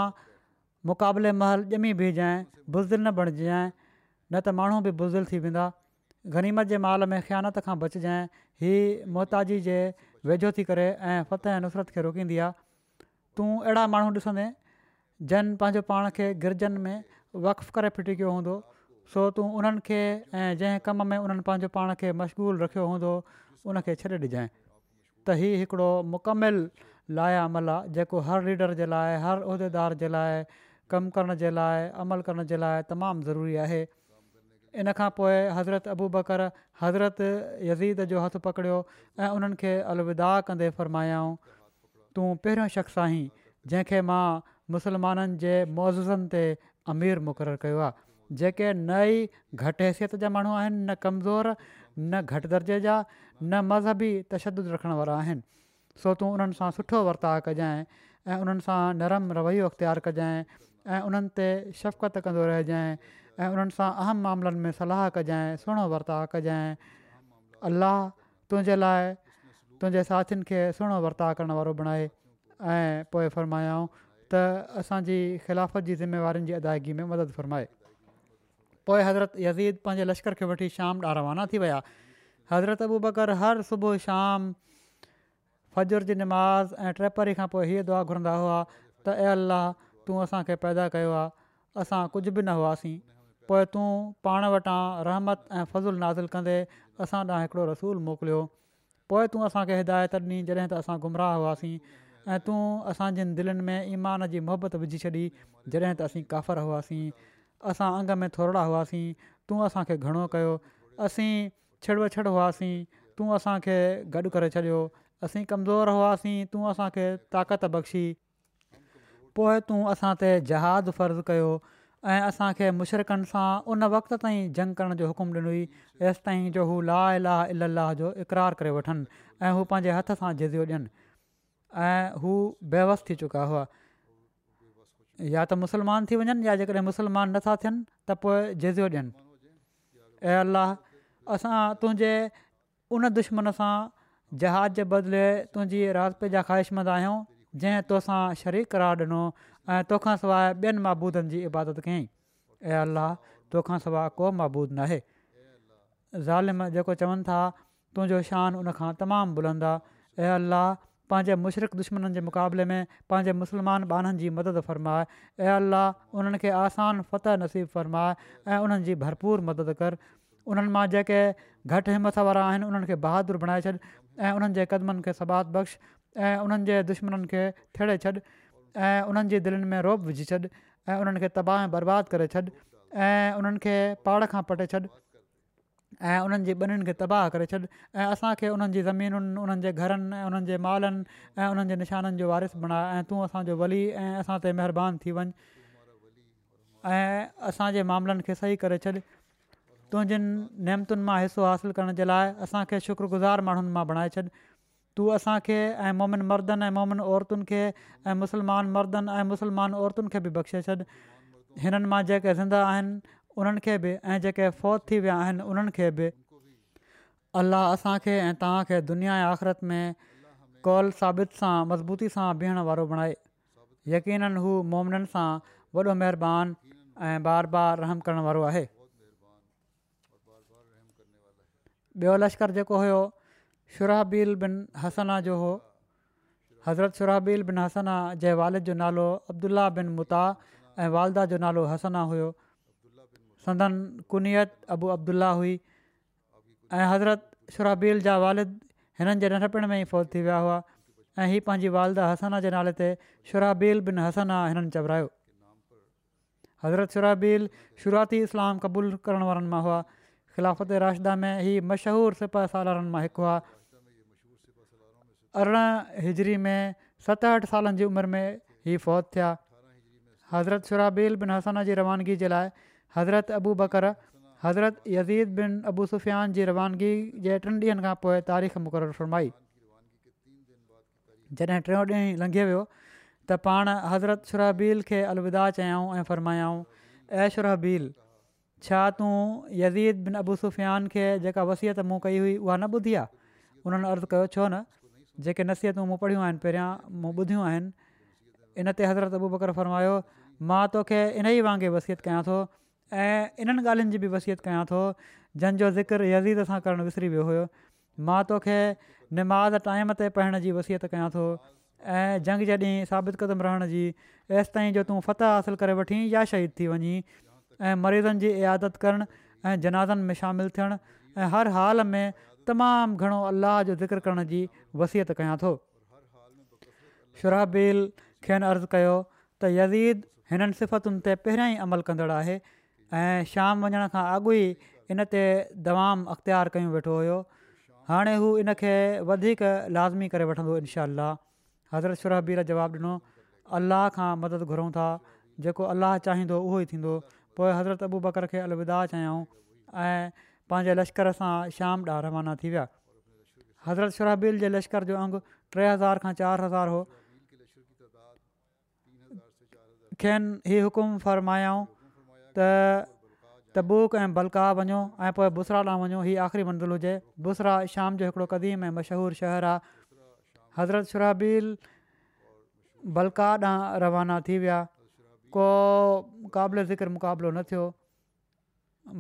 मुक़ाबले महल ॼमी बीहजांइ बुज़दिल न बणिजांइ न त माण्हू बि बुज़दिल थी वेंदा ग़रीमत जे महल में ख़्यानत खां बचजांइ हीअ मोहताजी जे वेझो थी करे ऐं फतह ऐं नुसरत खे रोकींदी आहे तूं अहिड़ा माण्हू ॾिसंदे जन पंहिंजो पाण खे गिरजनि में वक़ु करे फिटीकियो हूंदो सो तूं उन्हनि खे ऐं जंहिं कम में उन्हनि पंहिंजो पाण खे मशगूलु रखियो हूंदो उनखे छॾे ॾिजांइ त ही हिकिड़ो मुकमिल लाइ अमल आहे जेको हर लीडर जे लाइ हर उहिदेदार जे लाइ कमु करण जे लाइ अमल करण जे लाइ तमामु ज़रूरी आहे इन खां पोइ हज़रत अबू बकर हज़रत यज़ीद जो हथु पकड़ियो ऐं उन्हनि खे अलविदा कंदे फ़रमायाऊं तूं पहिरियों शख़्स आहीं जंहिंखे मां मुसलमाननि जे मुअज़ुज़नि ते अमीर मुक़ररु कयो आहे जेके नई घटि हैसियत जा माण्हू आहिनि न कमज़ोर न घटि दर्जे जा न मज़हबी तशद रखण वारा आहिनि सो तूं उन्हनि सां सुठो वर्ताउ कजांइ ऐं उन्हनि सां नरम रवैयो अख़्तियारु कजांइ ऐं उन्हनि ते शफ़क़त कंदो रहिजांइ ऐं उन्हनि सां अहम मामलनि में सलाह कजांइ सुहिणो वर्ताउ कजांइ अलाह तुंहिंजे लाइ तुंहिंजे साथियुनि खे सुहिणो वर्ता करणु वारो बणाए ऐं पोइ फ़र्मायाऊं त असांजी ख़िलाफ़त जी ज़िमेवारनि जी अदायगी में मदद फ़रमाए पोइ हज़रत यज़ीद पंहिंजे लश्कर खे वठी शाम रवाना थी विया हज़रत अबू बकर हर सुबुह शाम फजुर जी निमाज़ ऐं टेपरी खां पोइ हीअ दुआ घुरंदा हुआ त ए अलाह तूं असांखे पैदा कयो आहे असां कुझु बि न हुआसीं पोइ तूं पाण वटां रहमत ऐं फज़ुल नाज़िल कंदे असां ॾांहुं हिकिड़ो रसूलु मोकिलियो पोइ तूं असांखे हिदायत ॾी जॾहिं त असां गुमराह हुआसीं ऐं तूं असांजनि दिलनि में ईमान जी मोहबत विझी छॾी जॾहिं त असीं काफ़र हुआसीं असां अंग में थोरा हुआसीं तूं असांखे घणो कयो असीं छिड़ वछिड़ हुआसीं तूं असांखे गॾु करे छॾियो असीं कमज़ोर हुआसीं तूं असांखे ताक़त बख़्शी पोइ तूं असां ते जहाज़ फ़र्ज़ु कयो ऐं असांखे मुशरकनि सां उन वक़्त ताईं जंग करण जो हुकुम ॾिनो हुई जेसिताईं जो हू ला अला इलाह जो इक़रार करे वठनि ऐं हू पंहिंजे हथ सां जज़ियो ॾियनि ऐं हू बेवस्थ थी चुका हुआ या त मुसलमान थी वञनि या जेकॾहिं मुसलमान नथा थियनि त पोइ जैयो ॾियनि ऐं अलाह असां तुंहिंजे उन दुश्मन सां जहाज़ जे बदिले तुंहिंजी राति पे जा ख़्वाहिशमंद आहियूं जंहिं तोसां शरीक करार ॾिनो ऐं तोखां सवाइ ॿियनि महबूदनि जी इबादत कयईं ऐं अल्लाह तोखां सवाइ को महबूद नाहे ज़ालिम जेको चवनि था तुंहिंजो शान उन उनखां तमामु बुलंदा ऐं अल्लाह पंहिंजे मुशरक़ दुश्मन जे मुक़ाबले में पंहिंजे मुस्लमान ॿारनि जी मदद फ़रमाए ऐं अल्लाह उन्हनि आसान आसानु फ़त नसीबु फ़र्माए ऐं उन्हनि भरपूर मदद कर उन्हनि मां जेके घटि हिमथ वारा आहिनि उन्हनि खे बहादुरु बणाए छॾि ऐं उन्हनि जे क़दमनि खे सबात बख़्श ऐं उन्हनि जे दुश्मन खे थेड़े छॾ ऐं उन्हनि जे दिलनि में रोब विझी छॾि ऐं उन्हनि खे तबाह ऐं बर्बादु करे छॾु ऐं उन्हनि खे पहाड़ खां पटे छॾ ऐं उन्हनि जी ॿिन्हीनि खे तबाह करे छॾि ऐं असांखे उन्हनि जी ज़मीनुनि उन्हनि जे घरनि ऐं उन्हनि जे मालनि ऐं उन्हनि जे निशाननि जो वारिस बणाए ऐं तूं असांजो वली ऐं असां ते थी ऐं असांजे मामलनि सही करे तुंहिंजनि नेमतुनि मां हिसो हासिलु करण जे लाइ असांखे शुक्रगुज़ार माण्हुनि मां बणाए छॾि तूं असांखे ऐं मोमिन मर्दनि ऐं मोमिन औरतुनि खे ऐं मुस्लमान मर्दनि ऐं मुसलमान औरतुनि खे बि बख़्शे छॾि हिननि मां जेके ज़िंदा आहिनि उन्हनि खे बि ऐं जेके फ़ौत थी विया आहिनि उन्हनि खे बि अलाह असांखे ऐं तव्हांखे दुनिया ऐं आख़िरत में कौल साबित सां मज़बूती सां बीहण वारो बणाए यकीननि हू मोमिननि सां वॾो महिरबानी ऐं बार बार रहम करण वारो आहे ॿियो लश्कर जेको हुयो शुराबील बिन हसना जो हो हज़रत शुराबील बिन हसना जे वालिद जो नालो अब्दुल्ला बिन मुता ऐं वालदा जो नालो हसना हुयो संदन कुनियत अबू अब्दुल्ला हुई ऐं हज़रत सुरहबील जा वालिद हिननि जे नंढपिण में ई फौज थी विया हुआ ऐं हीअ पंहिंजी वालदा हसना जे नाले ते शुराबील बिन हसना हिननि चवरायो हज़रत शुराबील शुरुआती इस्लाम क़बूल करण वारनि मां हुआ खिलाफ़त राशदह में ही मशहूरु सिपाह साल मां हिकु आहे अरिड़हं हिजरी में सतहठि सालनि जी उमिरि में हीउ फ़ौत थिया हज़रत सुरहबील बिन हसना जी रवानगी जे लाइ हज़रत अबू बकर हज़रत यज़ीद बिन अबू सुफ़ियान जी रवानगी जे टिनि ॾींहनि खां पोइ तारीख़ मुक़ररु फरमाई जॾहिं टियों ॾींहुं लंघियो वियो त पाण हज़रत सुरहबील खे अलविदा चयाऊं ऐं ऐं छा तूं यीद बिन अबू सुफ़ियान खे जेका वसियत मूं कई हुई उहा न ॿुधी आहे उन्हनि अर्ज़ु कयो छो न जेके नसीहतूं मूं पढ़ियूं आहिनि पहिरियां मूं ॿुधियूं आहिनि इन ते हज़रत अबू बकर फ़रमायो मां तोखे इन ई वांगुरु वसियत कयां थो ऐं इन्हनि ॻाल्हियुनि जी बि वसियत कयां थो जंहिंजो ज़िक्र यज़ीद सां करणु विसरी वियो हुयो मां तोखे निमाज़ टाइम ते पढ़ण जी वसियत कयां थो ऐं जंग जॾहिं साबित क़दम रहण जी ऐसि ताईं जो तूं फ़तह हासिलु करे वठी या शहीद थी वञीं ऐं मरीज़नि जी इयादत करणु ऐं जनाज़नि में शामिलु थियणु हर हाल में तमामु घणो अलाह जो ज़िक्र करण जी वसियत कयां थो शुरहबीर खेनि अर्ज़ु कयो त यज़ीद हिननि सिफ़तुनि ते पहिरियां ई अमल कंदड़ु आहे ऐं शाम वञण खां अॻु ई इन ते दवाऊं अख़्तियारु कयूं वेठो हुयो हाणे हू इनखे वधीक लाज़मी करे वठंदो इनशा हज़रत सुरहबीर जोबु ॾिनो अलाह खां मदद घुरूं था जेको अलाह चाहींदो उहो ई थींदो पोइ हज़रत अबू बकर खे अलविदा चयाऊं ऐं पंहिंजे लश्कर सां श्याम ॾांहुं रवाना थी विया हज़रत शुराब जे लश्कर जो अंगु टे हज़ार खां चारि हज़ार हो खेनि हीउ हुकुम फ़रमायाऊं त तबूक ऐं बलका वञो ऐं पोइ बुसरा ॾांहुं वञो हीअ आख़िरी मंज़िल हुजे बुसरा शाम जो हिकिड़ो क़दीम ऐं मशहूरु शहरु आहे हज़रत शुराब बलका ॾांहुं रवाना थी विया को क़ाबिल ज़िक्र मुक़ाबिलो न थियो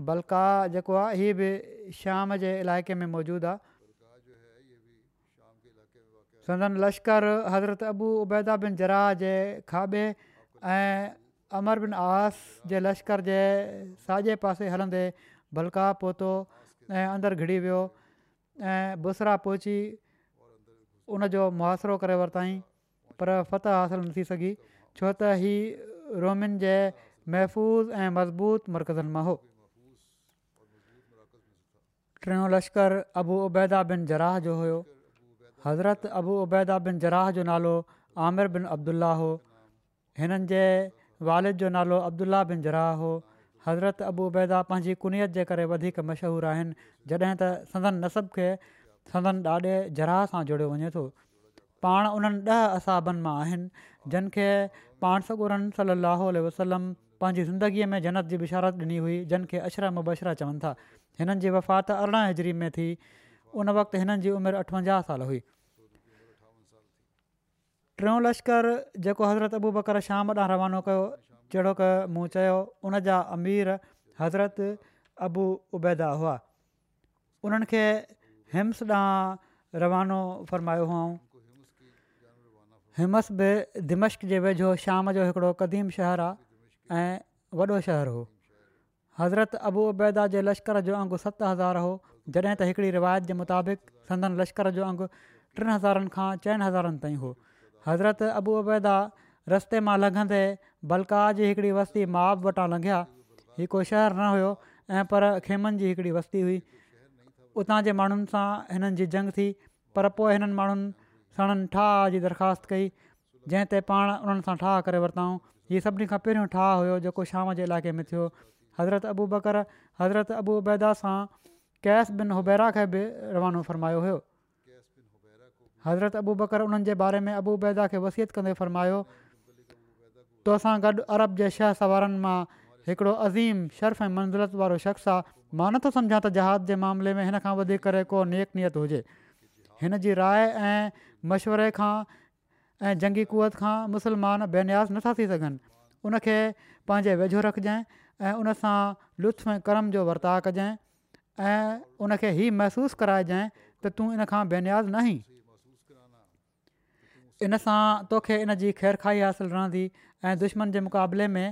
बलका जेको आहे हीअ बि शाम जे इलाइक़े में मौजूदु आहे सदन लश्कर हज़रत अबू उबैदा बिन जरा जे खाॿे ऐं अमर बिन आस जे लश्कर जे साॼे पासे हलंदे भलका पहुतो ऐं अंदरि घिड़ी वियो ऐं बुसरा पहुची उनजो मुहासिरो करे वरितई पर फतह हासिलु न थी सघी छो त ही रोमिन جے महफ़ूज़ ऐं मज़बूत مرکزن मां हो टियों लश्कर अबू उबैदा बिन जराह जो हुयो हज़रत अबू उबैदा बिन जराह जो नालो आमिर बिन عبداللہ हो हिननि جے वालिद जो नालो عبداللہ بن जराह हो हज़रत अबू उबैदा पंहिंजी कुनीअत जे करे वधीक मशहूरु त सदन नसब खे सदन ॾाॾे जराह सां जुड़ियो वञे थो पाण उन्हनि ॾह असाबनि मां आहिनि جن पाण सॻुरन सली अलसलम पंहिंजी ज़िंदगीअ में जनत जी बिशारत ॾिनी हुई जिन खे अशरा मुबशरा चवनि था हिननि जी वफ़ात अरिड़हं हजरीब में थी उन वक़्तु हिननि जी उमिरि अठवंजाहु साल हुई टियों लश्कर जेको हज़रत अबू बकर शाम ॾांहुं रवानो कयो जहिड़ो क मूं चयो उन जा अमीर हज़रत अबू उबैदा हुआ उन्हनि खे हिम्स ॾांहुं रवानो फ़रमायो हुओ हिमस बि दिमश्क जे वेझो शाम जो हिकिड़ो क़दीम शहरु आहे ऐं वॾो शहरु हो हज़रत अबू अबैदा जे लश्कर जो अंगु सत हज़ार हो जॾहिं त हिकिड़ी रिवायत जे मुताबिक़ संदन लश्कर जो अंगु टिनि हज़ारनि खां चइनि हज़ारनि ताईं हो हज़रत अबू अबैदा रस्ते मां लंघंदे बलका जी हिकिड़ी वस्ती मआ वटां लंघिया ही को शहर न हुयो ऐं पर खेमनि जी हिकिड़ी वस्ती हुई उतां जे माण्हुनि सां हिननि जी जंग थी पर पोइ हिननि माण्हुनि सणनि ठाह जी दरख़्वास्त कई जंहिं ते पाण उन्हनि सां ठाह करे वरिताऊं हीअ सभिनी खां पहिरियों ठाह हुयो जेको शाम जे इलाइक़े में थियो हज़रत अबू बकर हज़रत حضرت सां कैश बिन हुबैरा खे बि रवानो फ़रमायो हुयो हज़रत अबू बकर उन्हनि जे बारे में अबूबैदा खे वसियत कंदे फ़रमायो तोसां गॾु अरब जे शह सवारनि मां हिकिड़ो अज़ीम शर्फ़ ऐं मंज़िलत वारो शख़्स आहे मां नथो सम्झां त जहाज़ जे मामले में हिन खां वधीक करे को नेकनियत हुजे हिन जी राय ऐं मशवरे खां ऐं जंगी कुवत खां मुसलमान बेन्याज़ नथा थी सघनि उनखे पंहिंजे वेझो रखजांइ ऐं उनसां लुत्फु ऐं कर्म जो वर्ताव कजांइ ऐं उनखे ई महसूसु कराए जंहिं त तूं इन खां बेन्याज़ नसां तोखे इन जी ख़ैरखाई हासिलु रहंदी ऐं दुश्मन जे मुक़ाबले में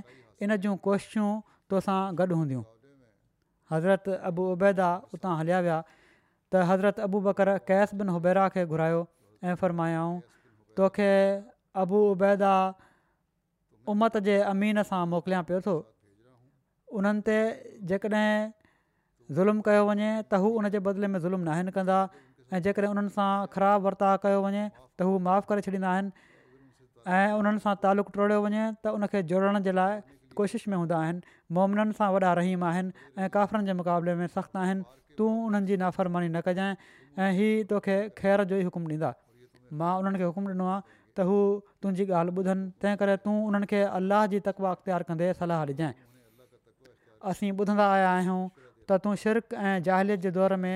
इन जूं कोशिशूं तोसां गॾु हूंदियूं हज़रत अबू उबैदा उतां हलिया विया त हज़रत अबू बकर कैस बिन हुबैरा खे घुरायो ऐं फ़र्मायाऊं तोखे अबू उबैदा उमत जे अमीन सां मोकिलिया पियो थो उन्हनि ते जेकॾहिं ज़ुल्मु कयो वञे त हू उन जे बदिले में ज़ुल्म न कंदा ऐं जेकॾहिं उन्हनि सां ख़राबु वर्ताव कयो वञे त हू माफ़ु करे छॾींदा आहिनि ऐं उन्हनि सां तालुक़ु वञे त उन जोड़ण कोशिश में हूंदा आहिनि मोमिननि सां वॾा रहीम आहिनि ऐं काफ़िरनि जे मुक़ाबले में सख़्तु आहिनि तूं उन्हनि जी नाफ़रमानी न कजांइ ऐं हीअ तोखे ख़ैर जो ई हुकुम ॾींदा मां उन्हनि खे हुकुम ॾिनो आहे त हू तुंहिंजी ॻाल्हि ॿुधनि तंहिं करे तूं उन्हनि खे अलाह जी तकवा अख़्तियारु कंदे सलाहु ॾिजांइ असीं ॿुधंदा आया आहियूं त तूं शिरक ऐं जाहिलियत जे दौर में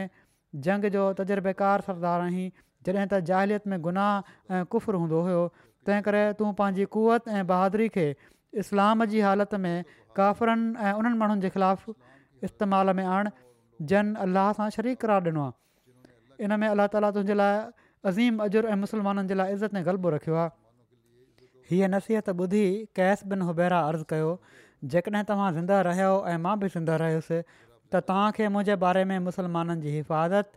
जंग जो तजुर्बेकार सरदार आहीं जॾहिं त ज़ाहिलियत में गुनाह ऐं कुफ़रु हूंदो हुयो तंहिं करे तूं बहादुरी खे इस्लाम जी हालति में काफ़िरनि ऐं उन्हनि माण्हुनि जे ख़िलाफ़ु इस्तेमाल में आणि जन अल अलाह सां शरीक़रार ॾिनो आहे इन में अलाह ताली तुंहिंजे लाइ अज़ीम अजर ऐं मुसलमाननि जे लाइ इज़त में ग़लबो रखियो आहे हीअ नसीहत ॿुधी कैश बिन हुबैरा अर्ज़ु कयो जेकॾहिं तव्हां ज़िंदा रहियो ऐं मां बि ज़िंदा रहियुसि त तव्हांखे मुंहिंजे बारे में मुस्लमाननि जी हिफ़ाज़त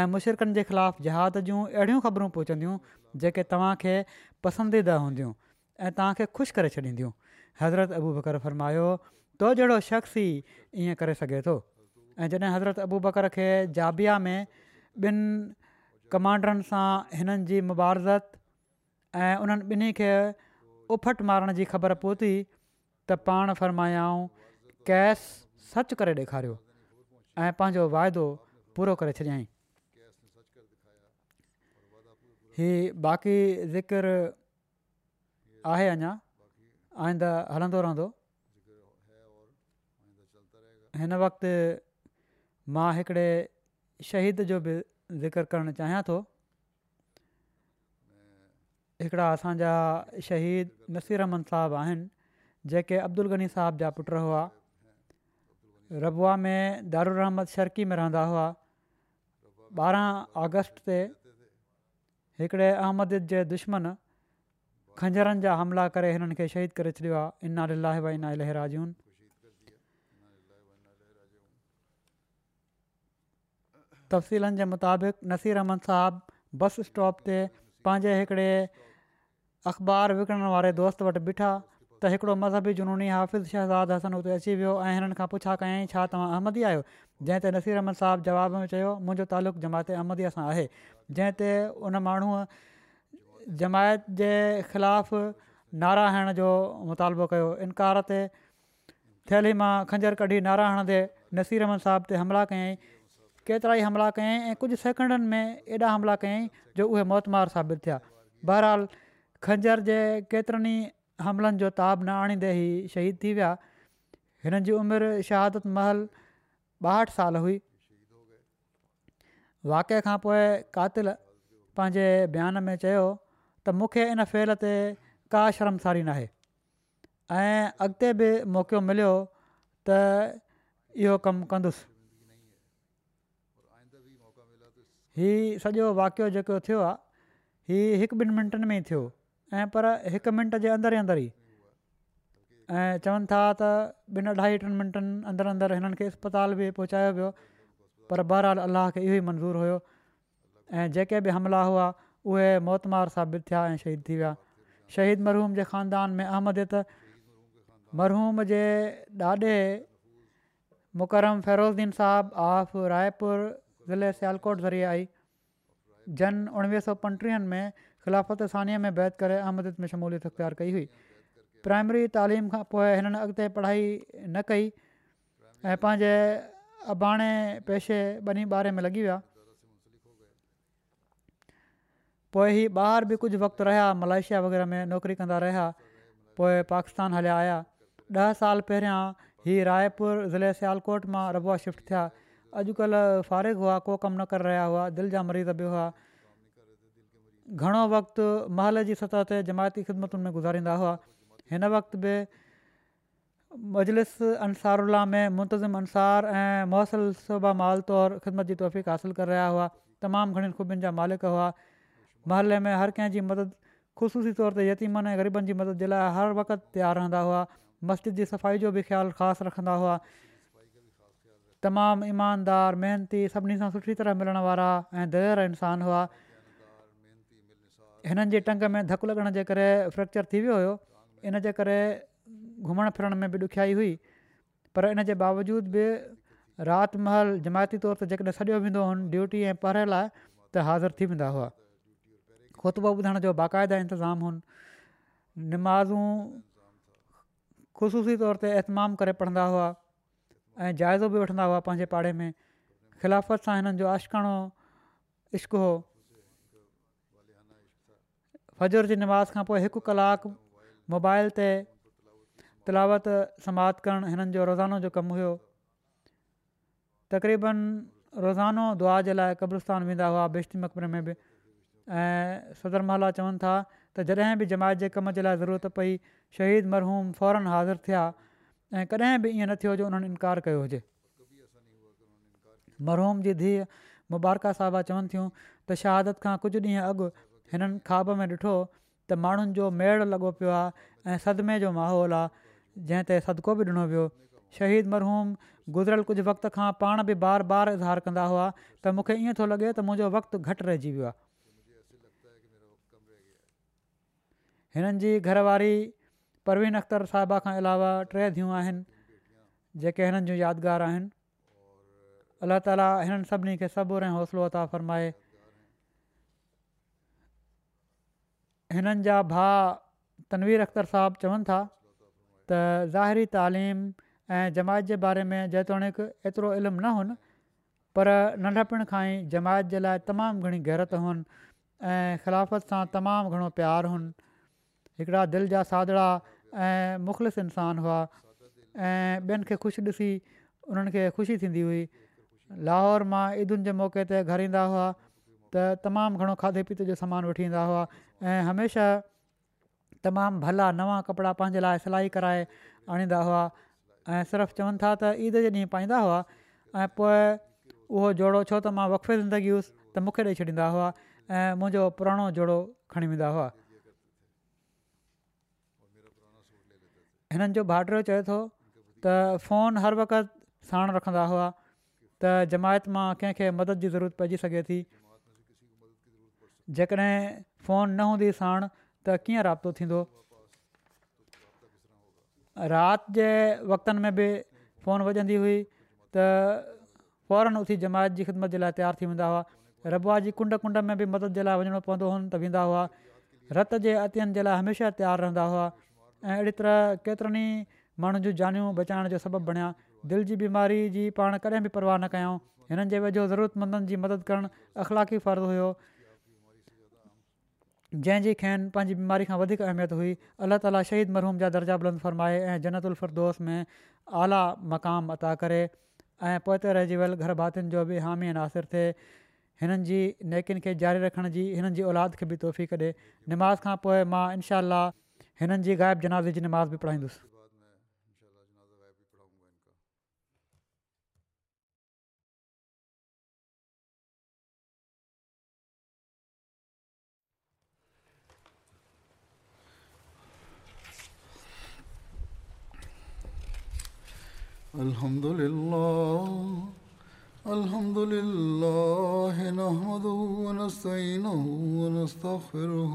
ऐं मुशिरकनि जे ख़िलाफ़ु जहाद जूं अहिड़ियूं ख़बरूं पहुचंदियूं जेके तव्हांखे पसंदीदा हूंदियूं ऐं तव्हांखे ख़ुशि करे छॾींदियूं हज़रत अबू बकर फरमायो तो जहिड़ो शख़्स ई ईअं करे सघे थो ऐं जॾहिं हज़रत अबू बकर खे जाबिया में ॿिनि कमांडरनि सां हिननि जी मुबारज़त ऐं उन्हनि ॿिन्ही खे उफट मारण जी ख़बर पहुती त पाण फ़र्मायाऊं कैस सच करे ॾेखारियो ऐं पंहिंजो वाइदो पूरो करे हीअ बाक़ी ज़िक्र आहे अञा आईंदा हलंदो रहंदो हिन वक़्ति मां हिकिड़े शहीद जो बि ज़िक्र करणु चाहियां थो हिकिड़ा असांजा शहीद नसीर अहमद साहबु आहिनि जेके अब्दुल गनी साहब जा पुट हुआ रबुआ में दारूर रहमद शर्की में रहंदा हुआ ॿारहं अगस्ट ते हिकिड़े अहमद जे दुश्मन खंजरनि जा हमला करे हिननि खे शहीद करे छॾियो आहे इन लाइ वाई इना लहराजून तफ़सीलनि जे मुताबिक़ नसीर अहमद साहिबु बस स्टॉप ते पंहिंजे हिकिड़े अख़बार विकिणण वारे दोस्त वटि बीठा त हिकिड़ो मज़हबी जुनूनी हाफ़िज़ शहज़ाद हसन हुते अची वियो ऐं हिननि खां पुछा कयाईं छा तव्हां अहमदी आहियो जंहिं ते नसीर अहमद साहिबु जवाब में चयो मुंहिंजो तालुक़ु जमात अहमदीअ सां आहे जंहिं ते उन माण्हूअ जमायत जे ख़िलाफ़ु नारा हण जो मुतालबो कयो इनकार ते थैली मां खंजर कढी नारा हणंदे नसीर अहमद साहिब ते हमला कयाई केतिरा ई हमला कयाईं ऐं कुझु सेकेंडनि में एॾा हमला कयाईं जो उहे मौतमार साबित थिया बहरहाल खंजर जे केतिरनि ई हमलनि जो ताब न आणींदे ई शहीद थी विया हिननि जी उमिरि शहादत महल ॿाहठि साल हुई वाक़िअ खां पोइ कातिल पंहिंजे बयान में चयो त मूंखे इन फ़ेल ते का शर्मसारी नाहे ऐं अॻिते बि मौको मिलियो त इहो कमु कंदुसि हीउ सॼो वाकियो जेको थियो आहे ही हिकु ॿिनि मिंटनि में ई थियो ऐं पर हिकु मिंट जे अंदरि ई अंदर ई ऐं चवनि था त ॿिनि अढाई अठनि मिंटनि अंदरि अंदरि हिननि खे अस्पताल बि पहुचायो वियो पर बहरहाल अलाह खे इहो ई मंज़ूरु हुयो ऐं जेके बि हुआ उहे मौतमार साबित थिया ऐं शहीद थी विया शहीद मरहूम जे ख़ानदान में अहमद मरहूम जे ॾाॾे मुकरम फ़हिरोज़्दीन साहबु आफ़ रायपुर ज़िले सियालकोट ज़रिए आई जन उणिवीह सौ पंटीहनि में खिलाफ़त सानिअ में बैत करे अहमद में शमूलियत अख़्तियारु कई हुई प्राइमरी तालीम खां पोइ हिननि अॻिते पढ़ाई न कई ऐं पंहिंजे अबाणे पेशे ॿिनी ॿारे में लॻी विया पोइ ई ॿाहिरि बि कुझु वक़्तु रहिया मलेशिया वग़ैरह में नौकिरी कंदा रहिया पोइ पाकिस्तान हलिया आया ॾह साल पहिरियां ही रायपुर ज़िले सियालकोट मां रबु शिफ्ट थिया अॼुकल्ह फारिग हुआ को कमु न करे रहिया हुआ दिलि जा मरीज़ बि हुआ घणो वक़्तु महल जी सतह ते जमायती ख़िदमतुनि में गुज़ारींदा हुआ हिन वक़्त बि मजलिस अंसारु में मुंतज़िम अंसार ऐं मुसल शबा माल तौरु ख़िदमत जी तहफ़ीक़ हासिलु करे रहिया हुआ तमामु घणियुनि ख़ूबियुनि जा मालिक हुआ محلے में हर कंहिंजी मदद مدد तौर طور यतीमन یتیمن ग़रीबनि जी मदद जे लाइ हर वक़्तु तयारु रहंदा हुआ मस्जिद जी सफ़ाई صفائی جو بھی خیال خاص हुआ ہوا ईमानदार महिनती सभिनी सां सुठी तरह मिलण वारा ऐं दर इंसान हुआ हिननि जे टंग में धकु लॻण जे करे फ्रैक्चर थी वियो हुयो इनजे करे घुमण फिरण में बि ॾुखियाई हुई पर इन जे बावजूदि बि राति महल जमायती तौर ते जेकॾहिं सॾियो वेंदो ड्यूटी ऐं परे लाइ हाज़िर थी ख़ुतबा ॿुधण जो बाक़ाइदा इंतिज़ाम हुनि निमाज़ूं ख़ुशूसी तौर ते एहतमाम करे पढ़ंदा हुआ ऐं जाइज़ो बि वठंदा हुआ पंहिंजे पाड़े में ख़िलाफ़त सां हिननि जो अश्कणो इश्क़ु हो फजर जी निमाज़ खां पोइ हिकु कलाकु मोबाइल ते तिलावत समाप्त करणु हिननि जो रोज़ानो जो कमु हुओ तक़रीबन रोज़ानो दुआ जे लाइ क़ब्रस्तान वेंदा हुआ बेशती मकबरे में बि ऐं सदर महला चवनि था त जॾहिं बि जमायत जे कम जे लाइ ज़रूरत पई शहीद मरहूम फौरन हाज़िर थिया ऐं कॾहिं बि ईअं न थियो जो उन्हनि इनकार कयो हुजे मरहूम जी धीउ मुबारका साहबा चवनि थियूं त शहादत खां कुझु ॾींहं अॻु हिननि ख्वाब में ॾिठो त माण्हुनि जो मेड़ लॻो पियो आहे ऐं सदमे जो माहौल आहे जंहिं ते सदको बि ॾिनो वियो शहीद मरहूम गुज़िरियल कुझु वक़्त खां पाण बि बार बार इज़हार कंदा हुआ त मूंखे ईअं थो लॻे त मुंहिंजो वक़्तु हिननि जी घरवारी परवीन अख़्तर साहिबा खां अलावा टे धियूं आहिनि जेके हिननि जूं यादगार आहिनि अलाह ताली हिननि सभिनी खे सबुर ऐं हौसलो अथा फ़रमाए हिननि जा भा तनवीर अख़्तर साहिबु चवनि था त ज़ाहिरी तालीम ऐं जमायत जे बारे में जेतोणीकि एतिरो इल्मु न हुनि पर नंढपण खां ई जमायत जे लाइ तमामु घणी गहरत हुअनि ऐं ख़िलाफ़त सां तमामु घणो प्यारु हिकिड़ा दिलि जा सादड़ा ऐं मुख़लिस इंसान हुआ ऐं ॿियनि खे ख़ुशि ॾिसी उन्हनि खे ख़ुशी थींदी हुई लाहौर मां ईदुनि जे मौके ते घर ईंदा हुआ त तमामु घणो खाधे पीते जो सामान वठी ईंदा हुआ ऐं हमेशह तमामु भला नवां कपिड़ा पंहिंजे लाइ सिलाई कराए आणींदा हुआ ऐं सिर्फ़ु चवनि था त ईद जे ॾींहुं पाईंदा हुआ ऐं पोइ उहो जोड़ो छो त मां वक़फ़े ज़िंदगी हुउसि त मूंखे ॾेई छॾींदा हुआ ऐं मुंहिंजो पुराणो जोड़ो खणी वेंदा हुआ हिननि जो भाटरो चए थो त फ़ोन हर वक़्त साण रखंदा हुआ त जमायत मां कंहिंखे मदद जी ज़रूरत पइजी सघे थी जेकॾहिं फोन न हूंदी हुई साण त कीअं राब्तो थींदो राति जे वक़्तनि में बि फ़ोन वॼंदी हुई त फ़ौरन उथी जमायत जी ख़िदमत जे लाइ तयारु थी वेंदा हुआ रबा जी कुंड कुंड में बि मदद जे लाइ वञिणो पवंदो हुओ त वेंदा हुआ रत जे अतियन जे लाइ हमेशह तयारु रहंदा हुआ ऐं अहिड़ी तरह केतिरनि ई माण्हुनि जूं जानियूं बचाइण जो सबबु बणिया दिलि जी बीमारी जी पाण कॾहिं बि परवाह न कयूं हिननि जे वेझो ज़रूरतमंदनि जी मदद करणु अख़लाक़ी फ़र्ज़ु हुओ जंहिंजी खेनि पंहिंजी बीमारी खां वधीक अहमियत हुई अलाह ताला शहीद मरहूम जा दर्जा बुलंद फ़रमाए ऐं जनत उल्फरदोस में आला मक़ाम अता करे ऐं पोइ रहिजी वियल घर भातियुनि जो बि हामी नासिर थिए हिननि जी नेकिन खे जारी रखण जी हिननि जी औलाद खे बि तोहफ़ी कढे निमाज़ खां पोइ मां हिननि जी ग़ाइब जनाज़े जी नमाज़ बि पढ़ाईंदुसि الحمد لله الحمد لله نحمده ونستعينه ونستغفره